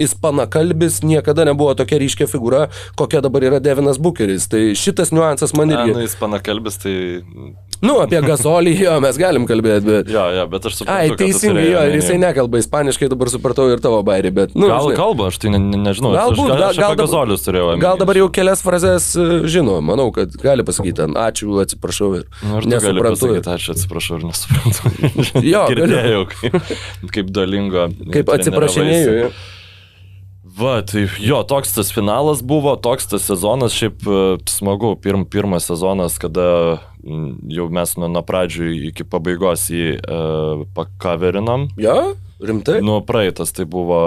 ispanakalbis niekada nebuvo tokia ryškia figūra, kokia dabar yra Devinas Bucheris. Tai šitas niuansas man irgi... Na, nu, ispanakalbis tai... Nu, apie gasolį jo mes galim kalbėti, bet... Jo, jo, bet aš suprantu. Ai, teisingai, jo, ir jisai nekalba ispaniškai, dabar supratau ir tavo bairį, bet... Nu, gal žinai, kalba, aš tai ne, ne, nežinau. Galbūt, aš, gal, gal, gazolius turėjau. Gal dabar jau kelias frazes e, žino, manau, kad gali pasakyti, ačiū, atsiprašau ir... Nu, nesuprantu. Pasakyti, ačiū, atsiprašau ir nesuprantu. jo, girdėjau, kaip, kaip dalingo. Kaip atsiprašinėjau. Va, tai jo, toks tas finalas buvo, toks tas sezonas, šiaip e, smagu, pirm, pirmas sezonas, kada jau mes nuo, nuo pradžių iki pabaigos jį uh, pakaverinam. Ja, rimtai? Nuo praeitas tai buvo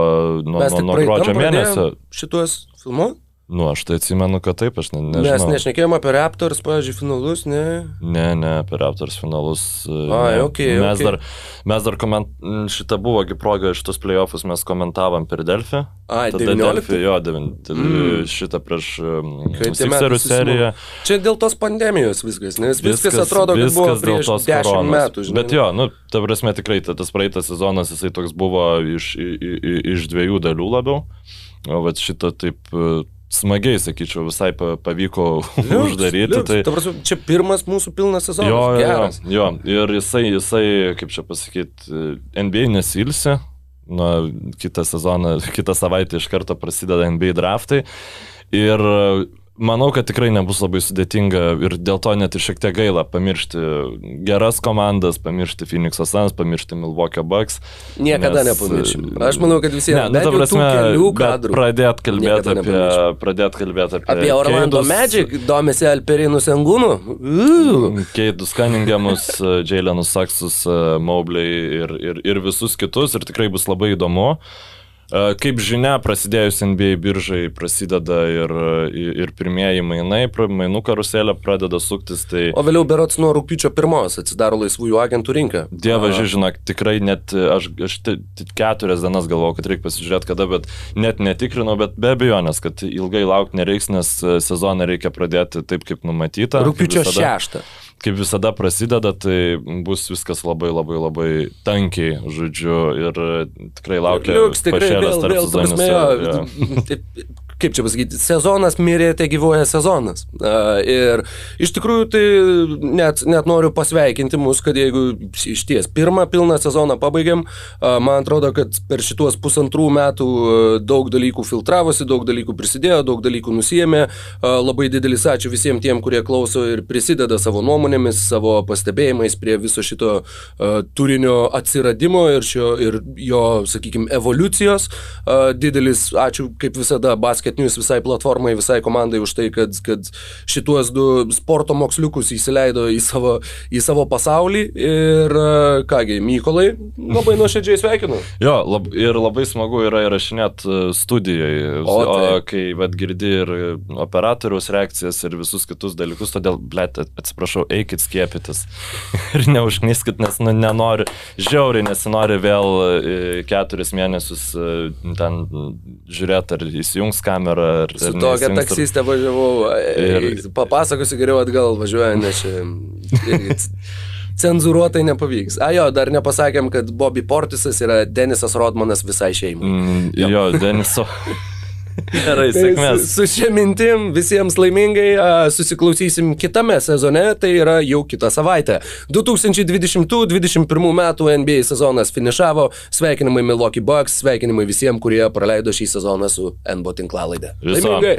nuo, nuo, nuo gruodžio mėnesio. Šituos filmuot? Nu, aš tai atsimenu, kad taip, aš ne, nežinau. Mes nešnekėjome apie Raptors, pavyzdžiui, finalus, ne? Ne, ne, apie Raptors finalus. Ai, ok. Mes okay. dar, mes dar koment... šitą buvogi proga šitos playoffus mes komentavom per Delfį. Ai, Tada 19. Delfį, jo, 9. Mm. Šitą prieš Sixerių seriją. Čia dėl tos pandemijos viskas, nes viskas, viskas atrodo, kad viskas buvo prieš 10 koronas. metų. Žinai. Bet jo, nu, ta prasme tikrai, tas praeitas sezonas jisai toks buvo iš, iš dviejų dalių labiau. O va šitą taip smagiai, sakyčiau, visai pavyko liuks, uždaryti. Liuks. Tai... Prasme, čia pirmas mūsų pilnas sezonas. Jo, geras. jo, jo, ir jisai, jisai, kaip čia pasakyti, NBA nesilsi. Nuo kitą sezoną, kitą savaitę iš karto prasideda NBA draftai. Ir Manau, kad tikrai nebus labai sudėtinga ir dėl to net ir šiek tiek gaila pamiršti geras komandas, pamiršti Phoenix Suns, pamiršti Milwaukee Bucks. Niekada nes, nepamiršim. Aš manau, kad visiems. Ne, nu, ta prasme, pradėt kalbėti apie, pradėt kalbėti apie... Apie Orlando Keidus, Magic, domisi Alperinų Sengūnų. Keidus Cunningamus, Jalenus Saksus, Mobley ir, ir, ir visus kitus ir tikrai bus labai įdomu. Kaip žinia, prasidėjus NBA biržai prasideda ir, ir pirmieji mainai, mainų karuselė pradeda suktis. Tai... O vėliau berots nuo rūpiučio pirmos atsidaro laisvųjų agentų rinka. Dievas, žinok, tikrai net aš, aš keturias dienas galvojau, kad reikia pasižiūrėti kada, bet net netikrinau, bet be abejonės, kad ilgai laukti nereiks, nes sezoną reikia pradėti taip, kaip numatyta. Rūpiučio šeštą kaip visada prasideda, tai bus viskas labai labai labai tankiai, žodžiu, ir tikrai laukia. Liuks, tikrai vėl, vėl, prasme, ja. Kaip čia pasakyti, sezonas mirė, tai gyvoja sezonas. Ir iš tikrųjų tai net, net noriu pasveikinti mus, kad jeigu iš ties pirmą pilną sezoną pabaigiam, man atrodo, kad per šituos pusantrų metų daug dalykų filtravosi, daug dalykų prisidėjo, daug dalykų nusijėmė. Labai didelis ačiū visiems tiem, kurie klauso ir prisideda savo nuomonėmis, savo pastebėjimais prie viso šito turinio atsiradimo ir, šio, ir jo, sakykime, evoliucijos. Didelis ačiū kaip visada basket Basket News visai platformai, visai komandai už tai, kad, kad šituos du sporto moksliukus įsileido į savo, į savo pasaulį. Ir e, kągi, Mykolai, labai nuoširdžiai sveikinu. Jo, lab, ir labai smagu yra įrašinėti e, studijoje, o, tai. o kai vad girdi ir operatoriaus reakcijas ir visus kitus dalykus, todėl, blėt, atsiprašau, eikit skiepytis ir neužknyskit, nes nu, nenori, žiauriai nesinori vėl e, keturis mėnesius ten žiūrėti, ar įsijungs ką kamerą. Ar, Su ar tokia taksistė važiavau. Ir... Papasakosiu geriau atgal važiuojant, nes čia cenzuruotai nepavyks. A jo, dar nepasakėm, kad Bobby Portisas yra Denisas Rodmanas visai šeimai. Mm, jo, jo Deniso. Gerai, tai sėkmės. Su, su šia mintim visiems laimingai susiklausysim kitame sezone, tai yra jau kitą savaitę. 2020-2021 metų NBA sezonas finišavo, sveikinimai Milwaukee Bucks, sveikinimai visiems, kurie praleido šį sezoną su NBO tinklalaidė. Laimingai.